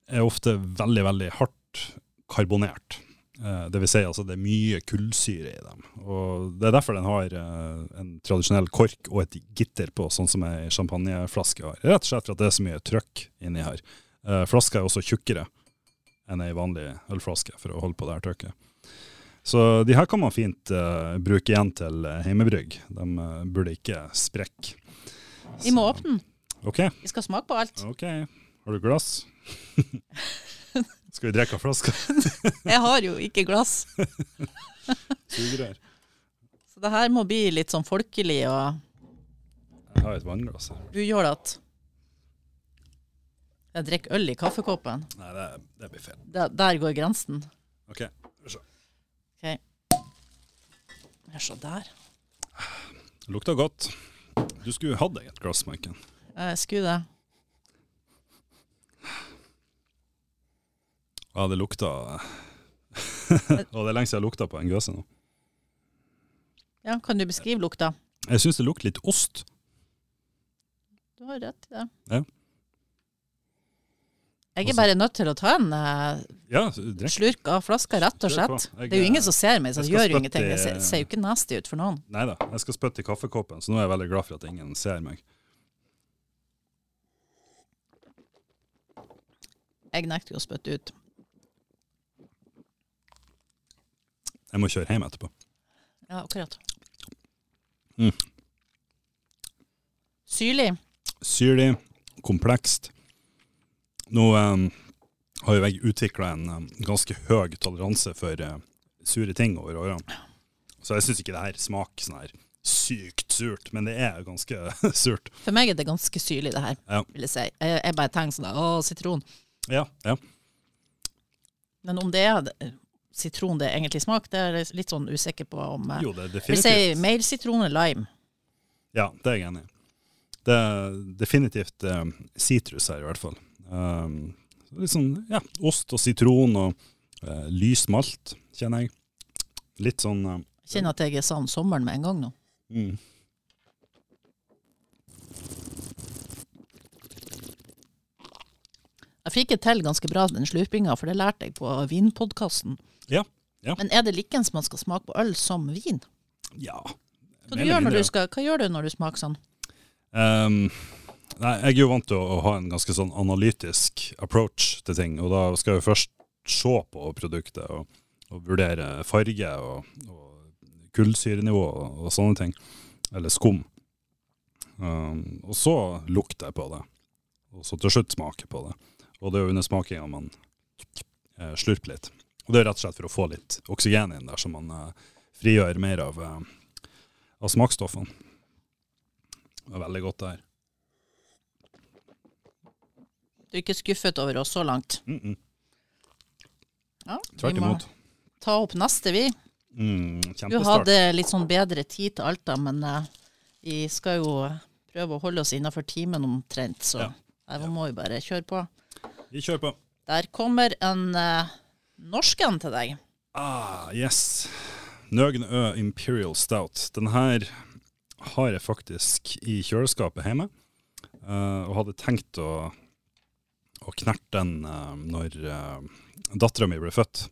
er ofte veldig, veldig hardt karbonert. Eh, Det vil si altså det er mye kullsyre i dem. Og Det er derfor den har eh, en tradisjonell kork og et gitter på, sånn som ei champagneflaske har. Rett og slett for at det er så mye trøkk inni her. Eh, Flaska er også tjukkere enn ei vanlig ølflaske for å holde på det her trøkket. Så de her kan man fint uh, bruke igjen til eh, heimebrygg. De uh, burde ikke sprekke. Vi må åpne den. OK. Vi skal smake på alt. ok. Har du glass? Skal vi drikke av flaska? Jeg har jo ikke glass, Sugerør. så det her må bli litt sånn folkelig, og Jeg har et vannglass her. du gjør det at jeg drikker øl i kaffekoppen. Nei, det, det blir feil. Der, der går grensen. OK. Ok. Ja, Se der. Det lukter godt. Du skulle hatt deg et glass, Maiken. Jeg skulle det. Ja, det lukta Og det er lenge siden jeg lukta på en gøse nå. Ja, Kan du beskrive lukta? Jeg syns det lukter litt ost. Du har rett i det. Ja. Jeg er bare nødt til å ta en uh, Ja, slurk av flaska, rett og slett. Jeg, Det er jo ingen som ser meg, så jeg gjør jo ingenting. Det ser, ser jo ikke nasty ut for noen. Nei da, jeg skal spytte i kaffekoppen, så nå er jeg veldig glad for at ingen ser meg. Jeg nekter jo å spytte ut. Jeg må kjøre hjem etterpå. Ja, akkurat. Mm. Syrlig. Syrlig, komplekst. Nå um, har jo jeg utvikla en um, ganske høy toleranse for uh, sure ting over årene. Så jeg syns ikke det her smaker sånn her sykt surt, men det er ganske surt. For meg er det ganske syrlig, det her, Ja. vil jeg si. Jeg, jeg bare tenker sånn å, sitron. Ja, ja. Men om det er sitron det egentlig smaker, det er jeg litt sånn usikker på om eh, Jo, det er Vi definitivt. sier mer sitron enn lime. Ja, det er jeg enig i. Det er definitivt eh, sitrus her, i hvert fall. Um, litt sånn ja, ost og sitron og uh, lys malt, kjenner jeg. Litt sånn uh, kjenner at jeg er sann sommeren med en gang nå. mm. Jeg fikk det til ganske bra, den slurpinga, for det lærte jeg på vinpodkasten. Ja, ja. Men er det likens man skal smake på øl som vin? Ja. Hva, du gjør når du skal, hva gjør du når du smaker sånn? Um, nei, jeg er jo vant til å, å ha en ganske sånn analytisk approach til ting, og da skal jeg først se på produktet og, og vurdere farge og, og kullsyrenivå og, og sånne ting. Eller skum. Um, og så lukter jeg på det, og så til slutt smaker på det. Og det er jo under smakinga man eh, slurper litt. Og det er rett og slett for å få litt oksygen inn der, så man eh, frigjør mer av, eh, av smaksstoffene. Det var veldig godt det her. Du er ikke skuffet over oss så langt? Mm -mm. Ja, Tvert vi må ta opp neste, vi. Mm, Du hadde litt sånn bedre tid til alt, da, men uh, vi skal jo prøve å holde oss innafor timen omtrent, så Ja. må vi bare kjøre på. Vi kjører på. Der kommer en uh, norsken til deg. Ah, yes. Nøgenø Imperial Stout. Den her har jeg faktisk i kjøleskapet hjemme. uh, og hadde tenkt å, å knerte den uh, når uh, dattera mi ble født.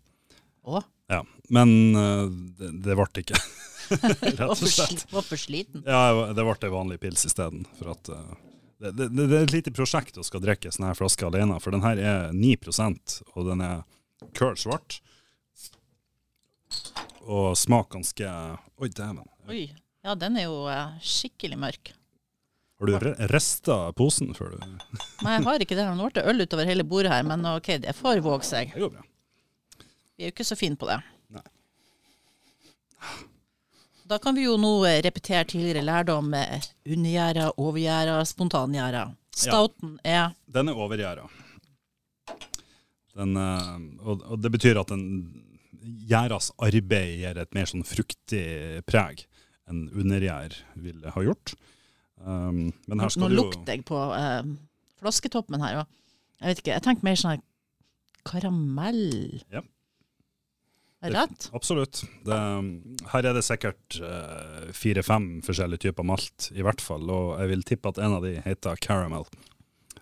Å, Ja, Men uh, det, det ble ikke. Rett og slett. sli- var for sliten. Ja, det ble ei vanlig pils isteden. For at eh, det, det, det er et lite prosjekt å skal drikke sånne her flasker alene, for den her er 9% og den er køl svart. Og smak ganske Oi, dæven. Oi. Ja, den er jo eh, skikkelig mørk. Har du rista posen før du Nei, jeg har ikke det. Nå ble det øl utover hele bordet her, men OK, det får våge seg. Det går bra. Vi er jo ikke så fine på det. Nei. Da kan vi jo nå eh, repetere tidligere lærdom Undergjerda, undergjæra, overgjæra, spontangjæra. Stouten er Den er overgjæra. Den, eh, og, og det betyr at gjerdas arbeid gir et mer sånn fruktig preg enn undergjær ville ha gjort. Um, Nå jo lukter jeg på uh, flasketoppen her. Og jeg vet ikke, jeg tenker mer sånn karamell. Ja. Det rett? Absolutt. Det, her er det sikkert eh, fire-fem forskjellige typer malt, i hvert fall. Og jeg vil tippe at en av de heter caramel.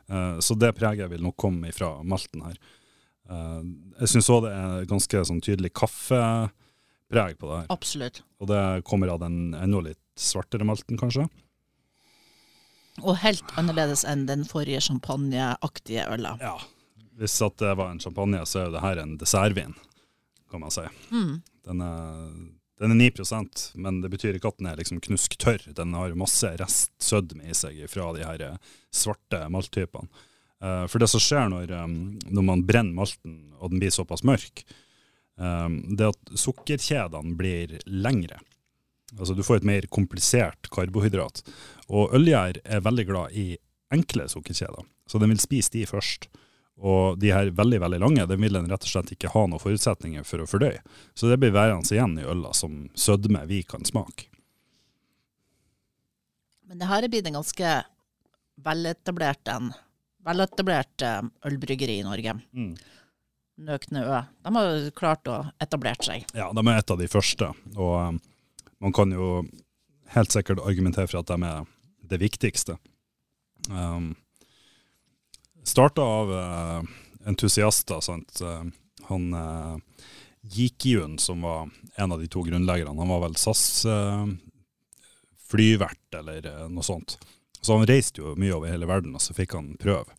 Uh, så det preget vil nok komme ifra malten her. Uh, jeg syns òg det er ganske sånn tydelig kaffepreg på det her. Absolutt. Og det kommer av den enda litt svartere malten, kanskje. Og helt annerledes enn den forrige champagneaktige øla. Ja. Hvis at det var en champagne, så er jo det her en dessertvin. kan man si. Mm. Den er, den er 9 men det betyr ikke at den er liksom knusktørr. Den har masse restsødme i seg fra de her eh, svarte malttypene. Uh, for det som skjer når, um, når, man brenner malten og den blir såpass mørk, um, det er at sukkerkjedene blir lengre. Altså Du får et mer komplisert karbohydrat. Og ølgjær er veldig glad i enkle sukkerkjeder, så den vil spise de først. Og de her veldig veldig lange det vil den rett og slett ikke ha noen forutsetninger for å fordøye. Så det blir værende igjen i øla som sødme vi kan smake. Men det her er blitt en ganske veletablert en veletablert eh, ølbryggeri i Norge. Mm. Nøkne Ø. De har klart å etablere seg. Ja, de er et av de første. Og um, man kan jo helt sikkert argumentere for at de er det viktigste. Um, Starta av uh, entusiaster. sant? Uh, han uh, Jikyun, som var en av de to grunnleggerne, han var vel SAS uh, flyvert eller noe sånt. Så han reiste jo mye over hele verden, og så fikk han prøve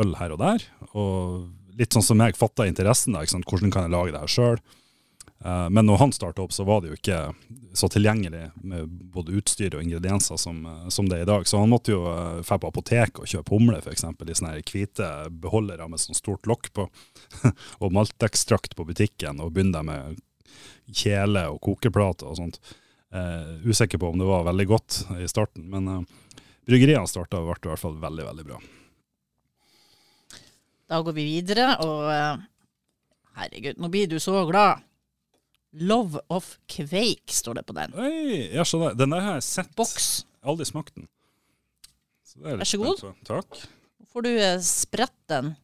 øl her og der. Og litt sånn som jeg fatta interessen, da, hvordan kan jeg lage det her sjøl? Eh, men når han starta opp, så var det jo ikke så tilgjengelig med både utstyr og ingredienser som, eh, som det er i dag. Så han måtte jo dra eh, på apoteket og kjøpe humle, f.eks. i sånne hvite beholdere med sånn stort lokk på. og maltekstrakt på butikken, og begynne med kjele og kokeplater og sånt. Uh, usikker på om det var veldig godt i starten, men uh, bryggeriene starta ble i hvert fall veldig, veldig bra. Da går vi videre, og uh, herregud, nå blir du så glad. Love of Quake står det på den. Oi, jeg skjønner. Den der har jeg sett. Boks. Jeg aldri smakt den. Så Vær så god. Takk. Nå får du eh, spredt den.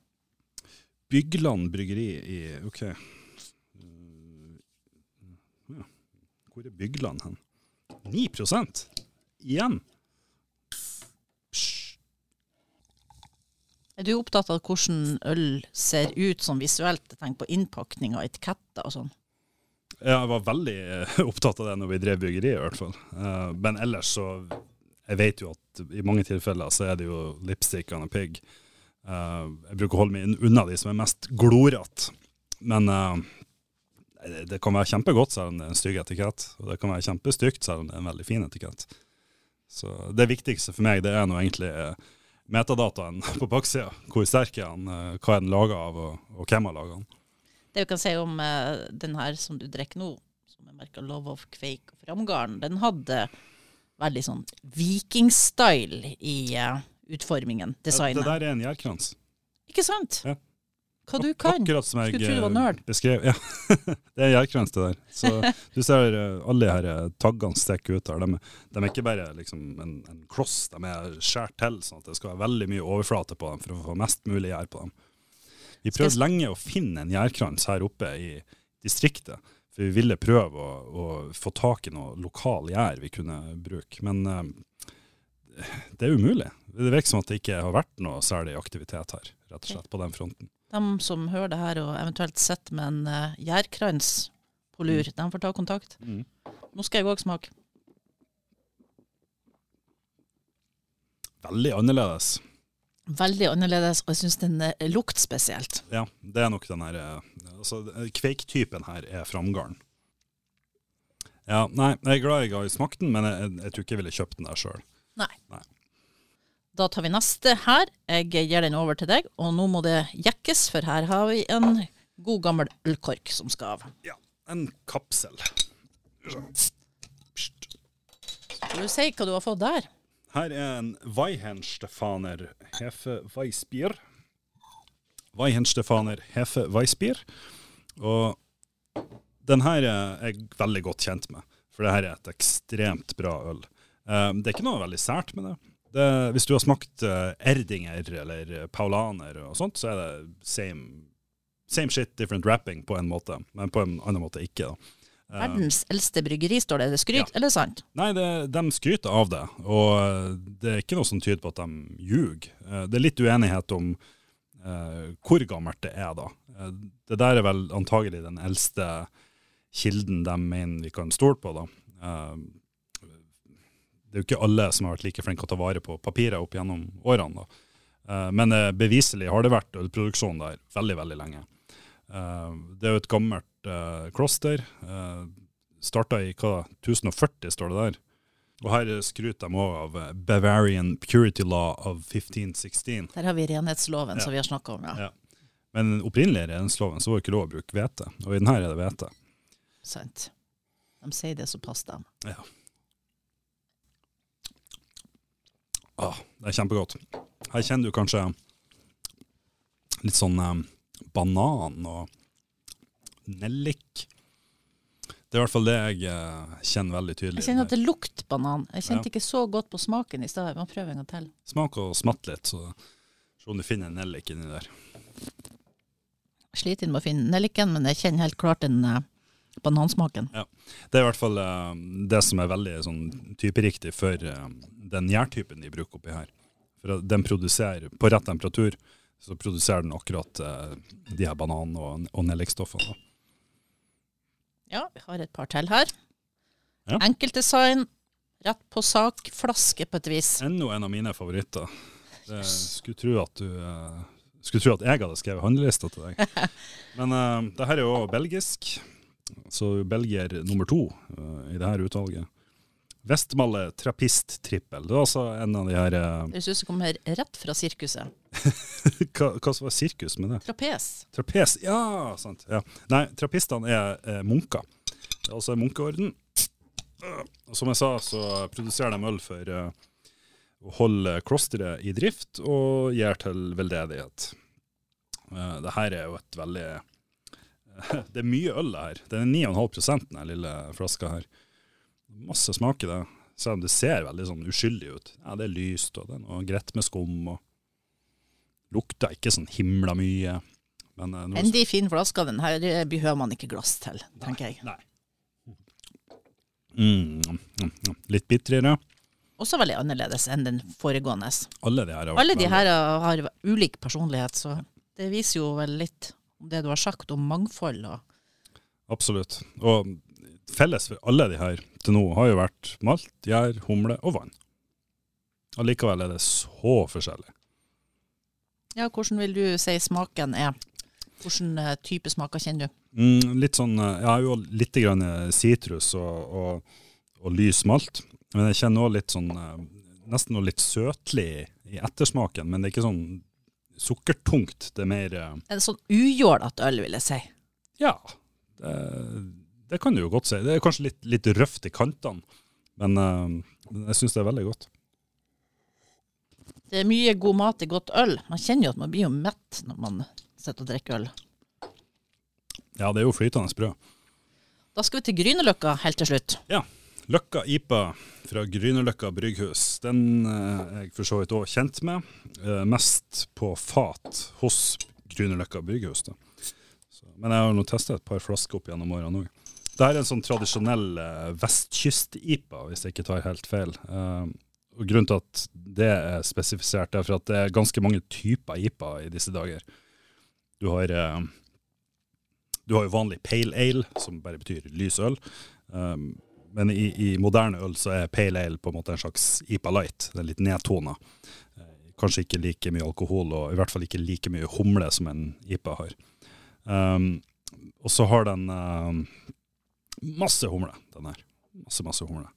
Bygland bryggeri i OK. Ja. Hvor er Bygland hen? 9 igjen. Er du opptatt av hvordan øl ser ut sånn visuelt? Tenk på innpakning og etiketter og sånn. Jeg var veldig eh, opptatt av det når vi drev byggeri, i hvert fall. Uh, men ellers så Jeg vet jo at i mange tilfeller så er det jo lipstick on a pig. Uh, jeg bruker å holde meg unna de som er mest glorete. Men det kan være kjempegodt selv om det er en stygg etikett. Og det kan være kjempestygt selv om det er en veldig fin etikett. Så det viktigste for meg det er nå egentlig metadataen på baksida. Hvor sterk er den, hva er den laga av, og, og hvem har laga den. Det vi kan si om uh, den her som du drikker nå, som er merka Love of Quake og Framgarden, den hadde veldig sånn vikingstyle i uh, utformingen, designet. det der er en gjærkrans. Ikke sant? Ja. Hva du kan. Akkurat som jeg Skulle tro du var nerd. Eh, beskrev. Ja, det er gjærkrans det der. Så du ser alle de her taggene stikker ut her. De, de, er ikke bare liksom en, en kloss, de er skåret til sånn at det skal være veldig mye overflate på dem for å få mest mulig gjær på dem. Vi prøvde lenge å finne en gjærkrans her oppe i distriktet. For vi ville prøve å, å få tak i noe lokal gjær vi kunne bruke. Men uh, det er umulig. Det virker som at det ikke har vært noe særlig aktivitet her, rett og slett, på den fronten. De som hører det her og eventuelt sitter med en uh, gjærkrans på lur, mm. de får ta kontakt. Mm. Nå skal jeg òg smake. Veldig annerledes veldig annerledes, og jeg syns den eh, lukter spesielt. Ja, det er nok den her eh, altså, Kveiktypen her er framgarden. Ja, nei, jeg er glad jeg har smakt den, men jeg, jeg, tror ikke jeg ville kjøpt den der sjøl. Nei. nei. Da tar vi neste her. Jeg gir den over til deg, og nå må det jekkes, for her har vi en god gammel ølkork som skal av. Ja, en kapsel. Skal du si hva du har fått der? Her er en Weihenstefaner Hefe Weissbier. Weihenstefaner Hefe Weissbier. Og den her er jeg veldig godt kjent med, for det her er et ekstremt bra øl. Um, det er ikke noe veldig sært med det. det hvis du har smakt uh, Erdinger eller Paulaner og sånt, så er det same, same shit, different wrapping på en måte, men på en annen måte ikke. da. Verdens eldste bryggeri, står det. Det skryt, ja. eller sant? Nei, det, de skryter av det. Og eh, det er ikke noe som tyder på at de ljuger. Eh, det er litt uenighet om uh, hvor gammelt det er, da. Det der er vel antagelig den eldste kilden de mener vi kan stole på, da. Uh, det er jo ikke alle som har vært like flinke å ta vare på papiret opp gjennom årene, da. Uh, men beviselig har det vært ølproduksjon der veldig, veldig lenge. Eh, det er jo et gammelt eh, kloster. Eh, Starta i hva, 1040, står det der. Og her skryter de òg av eh, Bavarian Purity Law of 1516. Der har vi renhetsloven Ja. som vi har snakka om, ja. Ja. Men opprinnelig opprinnelige renhetsloven så var det ikke lov å bruke hvete, og i denne er det hvete. Sant. De sier det, så passer dem. Ah, det er kjempegodt. Her kjenner du kanskje litt sånn eh, banan og nellik. Det er i hvert fall det jeg uh, kjenner veldig tydelig. Jeg kjenner at det lukter banan. Jeg kjente Ja. ikke så godt på smaken i stad. Jeg må prøve en gang til. Smak og smatt litt, så se om du finner en nellik inni der. Sliter med å finne nelliken, men jeg kjenner helt klart den uh, banansmaken. Det er i hvert fall uh, det som er veldig sånn, typeriktig for den gjærtypen de bruker oppi her. For at den produserer, på rett temperatur, så produserer den akkurat de her banan- og, og nellikstoffene. Ja, vi har et par til her. Ja. Enkelt design, rett på sak, flaske på et vis. Enda en av mine favoritter. Det skulle tro at du uh, skulle tro at jeg hadde skrevet handlelista til deg. Men uh, det her er jo belgisk, så belgier nummer to uh, i det her utvalget. Vestmalle Trappist Trippel. Det er altså en av de her eh, Det høres ut som kommer her rett fra sirkuset. hva, hva var sirkus med det? Trapes. Trapes, ja, sant. Ja. Nei, trappistene er eh, munker. Det er altså en munkeorden. Og Som jeg sa, så produserer de øl for eh, å holde klosteret i drift og gjør til veldedighet. Uh, det her er jo et veldig Det er mye øl det her. Det er 9,5 den lille flaska her. Masse smak i det. Selv om det ser veldig sånn uskyldig ut. Ja, Det er lyst, og det er noe greit med skum. og Lukter ikke sånn himla mye. Men eh, når- Endig fin flaske. Den her behøver man ikke glass til, tenker jeg. Nei. Mm, mm, mm. Litt bitrere. Også veldig annerledes enn den foregående. Alle de her har Alle de her har ulik personlighet, så det viser jo vel litt om det du har sagt om mangfold. Og Absolutt. Og felles for alle de her til nå har jo vært malt, gjær, humle og vann. Allikevel er det så forskjellig. ja, hvordan vil du si smaken er? Hvilken eh, type smaker kjenner du? Mm, litt sånn, eh, Jeg har jo litt grann eh, sitrus og, og, og lys malt, men jeg kjenner også litt sånn Nesten noe litt søtlig i ettersmaken, men det er ikke sånn sukkertungt. Det er mer En sånn ujålete øl, vil jeg si. Ja, det, det kan du jo godt si. Det er kanskje litt, litt røft i kantene, men uh, jeg syns det er veldig godt. Det er mye god mat i godt øl. Man kjenner jo at man blir jo mett når man sitter og drikker øl. Ja, det er jo flytende brød. Da skal vi til Grünerløkka helt til slutt. Ja. Løkka IPA fra Grünerløkka brygghus, den eh, er jeg for så vidt òg kjent med. eh, mest på fat hos Grünerløkka brygghus. Da. Men jeg har nå testa et par flasker opp gjennom årene òg. Det er en sånn tradisjonell eh, vestkyst-IPA, hvis jeg ikke tar helt feil. Eh, og Grunnen til at det er spesifisert, er for at det er ganske mange typer IPA i disse dager. Du har, eh, du har jo vanlig pale ale, som bare betyr lys øl. Um, men i, i moderne øl så er pale ale på en måte en slags IPA light. Det er litt nedtona. Eh, Kanskje ikke like mye alkohol, og i hvert fall ikke like mye humle som en IPA har. Og så har den masse humle, den her. Masse, masse humle.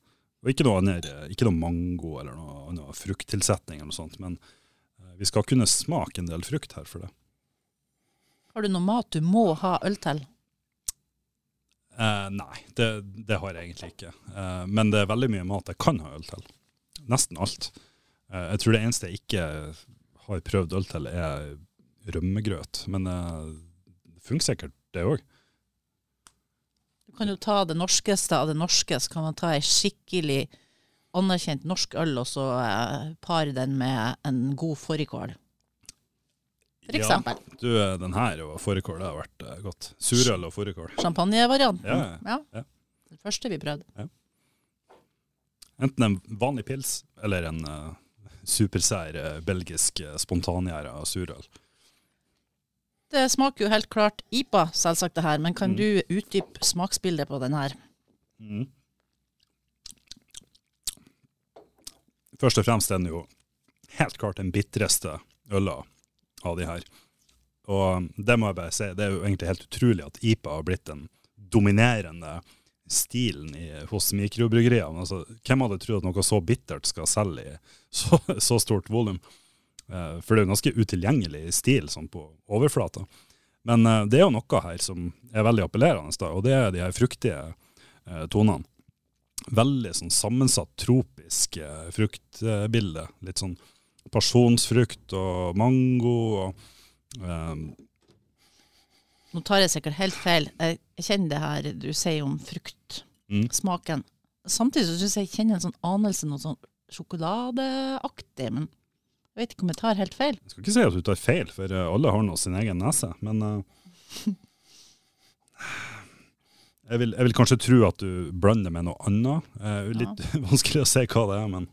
Og ikke noe, annet, ikke noe mango eller noe, noe frukttilsetning eller noe sånt, men eh, vi skal kunne smake en del frukt her for det. Har du noe mat du må ha øl til? Eh, nei, det, det har jeg egentlig ikke. Eh, men det er veldig mye mat jeg kan ha øl til. Nesten alt. Eh, jeg tror det eneste jeg ikke har prøvd øl til, er rømmegrøt. Men eh, det funker sikkert, det òg. Du kan jo ta det norskeste av det norske, så kan man ta ei skikkelig anerkjent norsk øl, og så eh, pare den med en god fårikål. For eksempel. du, eh, den her og fårikål, det har vært eh, godt. Surøl og fårikål. Champagnevarianten. Ja, ja. Det første vi prøvde. Enten en vanlig pils eller en uh, supersær uh, belgisk uh, spontangjæra surøl. Det smaker jo helt klart IPA, selvsagt det her, men kan Mm. du utdype smaksbildet på den her? Mm. Først og fremst er den jo helt klart den bitreste øla av de her. Og det må jeg bare si, det er jo egentlig helt utrolig at IPA har blitt den dominerende stilen i, hos mikrobryggeriene. Altså, hvem hadde trodd at noe så bittert skal selge i så, så stort volum? Eh, for det er jo ganske utilgjengelig stil sånn på overflata. Men eh, det er jo noe her som er veldig appellerende, da, og det er de her fruktige eh, tonene. Veldig sånn sammensatt tropisk fruktbilde. Litt sånn pasjonsfrukt og mango og um. Nå tar jeg sikkert helt feil. Jeg kjenner det her du sier om fruktsmaken. Mm. Samtidig så syns jeg jeg kjenner en sånn anelse noe sånn sjokoladeaktig. Men jeg vet ikke om jeg tar helt feil. Jeg skal ikke si at du tar feil, for eh, alle har nå sin egen nese. Men uh, jeg, vil, jeg vil kanskje tro at du blander med noe annet. Uh, litt vanskelig å si hva det er, men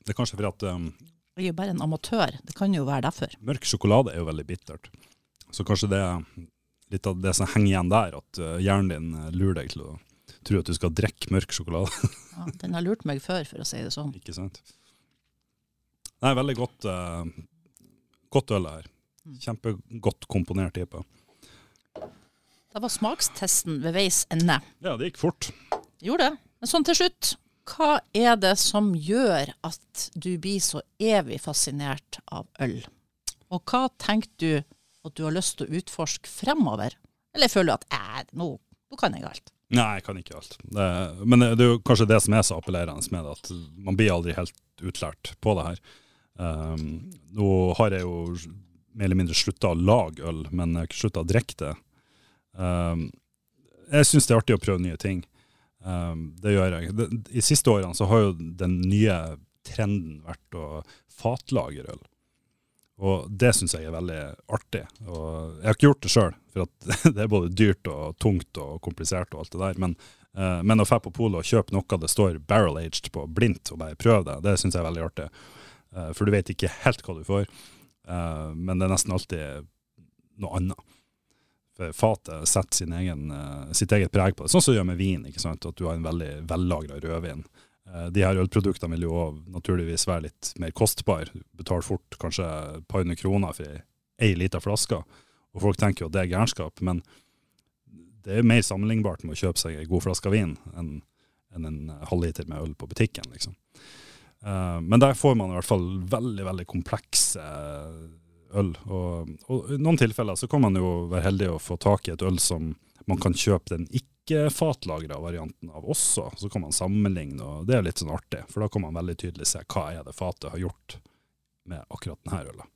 Det er kanskje fordi at um, Jeg er jo bare en amatør. Det kan jo være derfor. mørk sjokolade er jo veldig bittert. Så kanskje det er litt av det som henger igjen der, at hjernen din lurer deg til å tro at du skal drikke mørk sjokolade. Ja, den har lurt meg før, for å si det sånn. Ikke sant? Nei, veldig godt, uh, godt øl her. Kjempegodt komponert type. Da var smakstesten ved veis ende. Ja, det gikk fort. Gjorde det. Men sånn til slutt, hva er det som gjør at du blir så evig fascinert av øl? Og hva tenker du at du har lyst til å utforske fremover? Eller føler du at nå, nå kan jeg alt? Nei, jeg kan ikke alt. Det, men det er jo kanskje det som er så appellerende med det, at man blir aldri helt utlært på det her. Um, nå har jeg jo mer eller mindre slutta å lage øl, men jeg har ikke slutta å drikke det. Um, jeg syns det er artig å prøve nye ting. Um, det gjør jeg. De, siste årene så har jo den nye trenden vært å fatlagre øl. Og det syns jeg er veldig artig. Og jeg har ikke gjort det sjøl, for det er både dyrt og tungt og komplisert og alt det der. Men, uh, men å dra på polet og kjøpe noe det står barrel aged på blindt, og bare prøve det, det syns jeg er veldig artig. Uh, for du vet ikke helt hva du får, uh, men det er nesten alltid noe annet. For fatet setter egen, sitt eget preg på det, sånn som det gjør med vin. ikke sant? At du har en veldig vellagra rødvin. Eh, De her ølproduktene vil jo naturligvis være litt mer kostbare. Du betaler fort kanskje et par hundre kroner for ei, lita flaske. Og folk tenker jo at det er gærenskap, men det er mer sammenlignbart med å kjøpe seg ei god flaske vin enn enn en halvliter med øl på butikken, liksom. Eh, men der får man i hvert fall veldig, veldig komplekse øl. Og, og i noen tilfeller så kan man jo være heldig å få tak i et øl som man kan kjøpe den ikke-fatlagra varianten av også. Så kan man sammenligne, og det er litt sånn artig. For da kan man veldig tydelig se hva er det fatet har gjort med akkurat denne øla.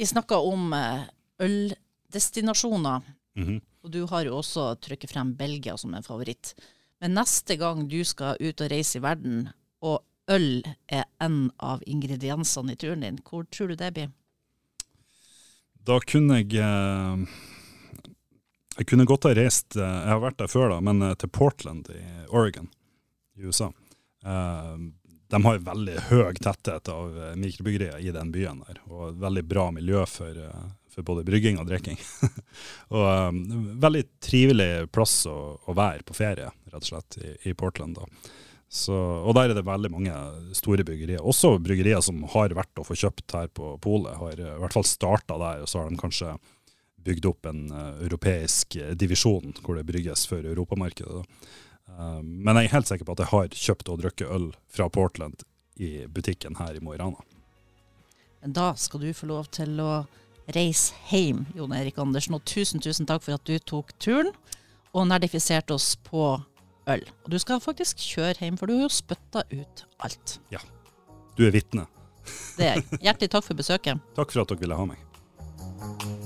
Vi snakka om øldestinasjoner, øldestinasjoner, -hmm. og du har jo også trykket frem Belgia som en favoritt. Men neste gang du skal ut og reise i verden, og øl er en av ingrediensene i turen din, hvor tror du det blir? Da kunne jeg eh, Jeg kunne godt ha reist eh, Jeg har vært der før, da, men eh, til Portland i Oregon i USA. Eh, De har veldig høy tetthet av mikrobryggerier i den byen der, og veldig bra miljø for, for både brygging og drikking. og um, Veldig trivelig plass å, å være på ferie, rett og slett, i, i Portland. da. Så, og der er det veldig mange store bryggerier. Også bryggerier som har vært å få kjøpt her på polet. Har i hvert fall starta der, og så har de kanskje bygd opp en eh, europeisk eh, divisjon hvor det brygges for europamarkedet. Eh, men jeg er helt sikker på at jeg har kjøpt og drukket øl fra Portland i butikken her i Mo i Rana. Men da skal du få lov til å reise hjem, Jon Erik Andersen. Og tusen, tusen takk for at du tok turen og nerdifiserte oss på øl. Og du skal faktisk kjøre hjem, for du har jo spytta ut alt. Ja. Du er vitne. Det er jeg. Hjertelig takk for besøket. Takk for at dere ville ha meg.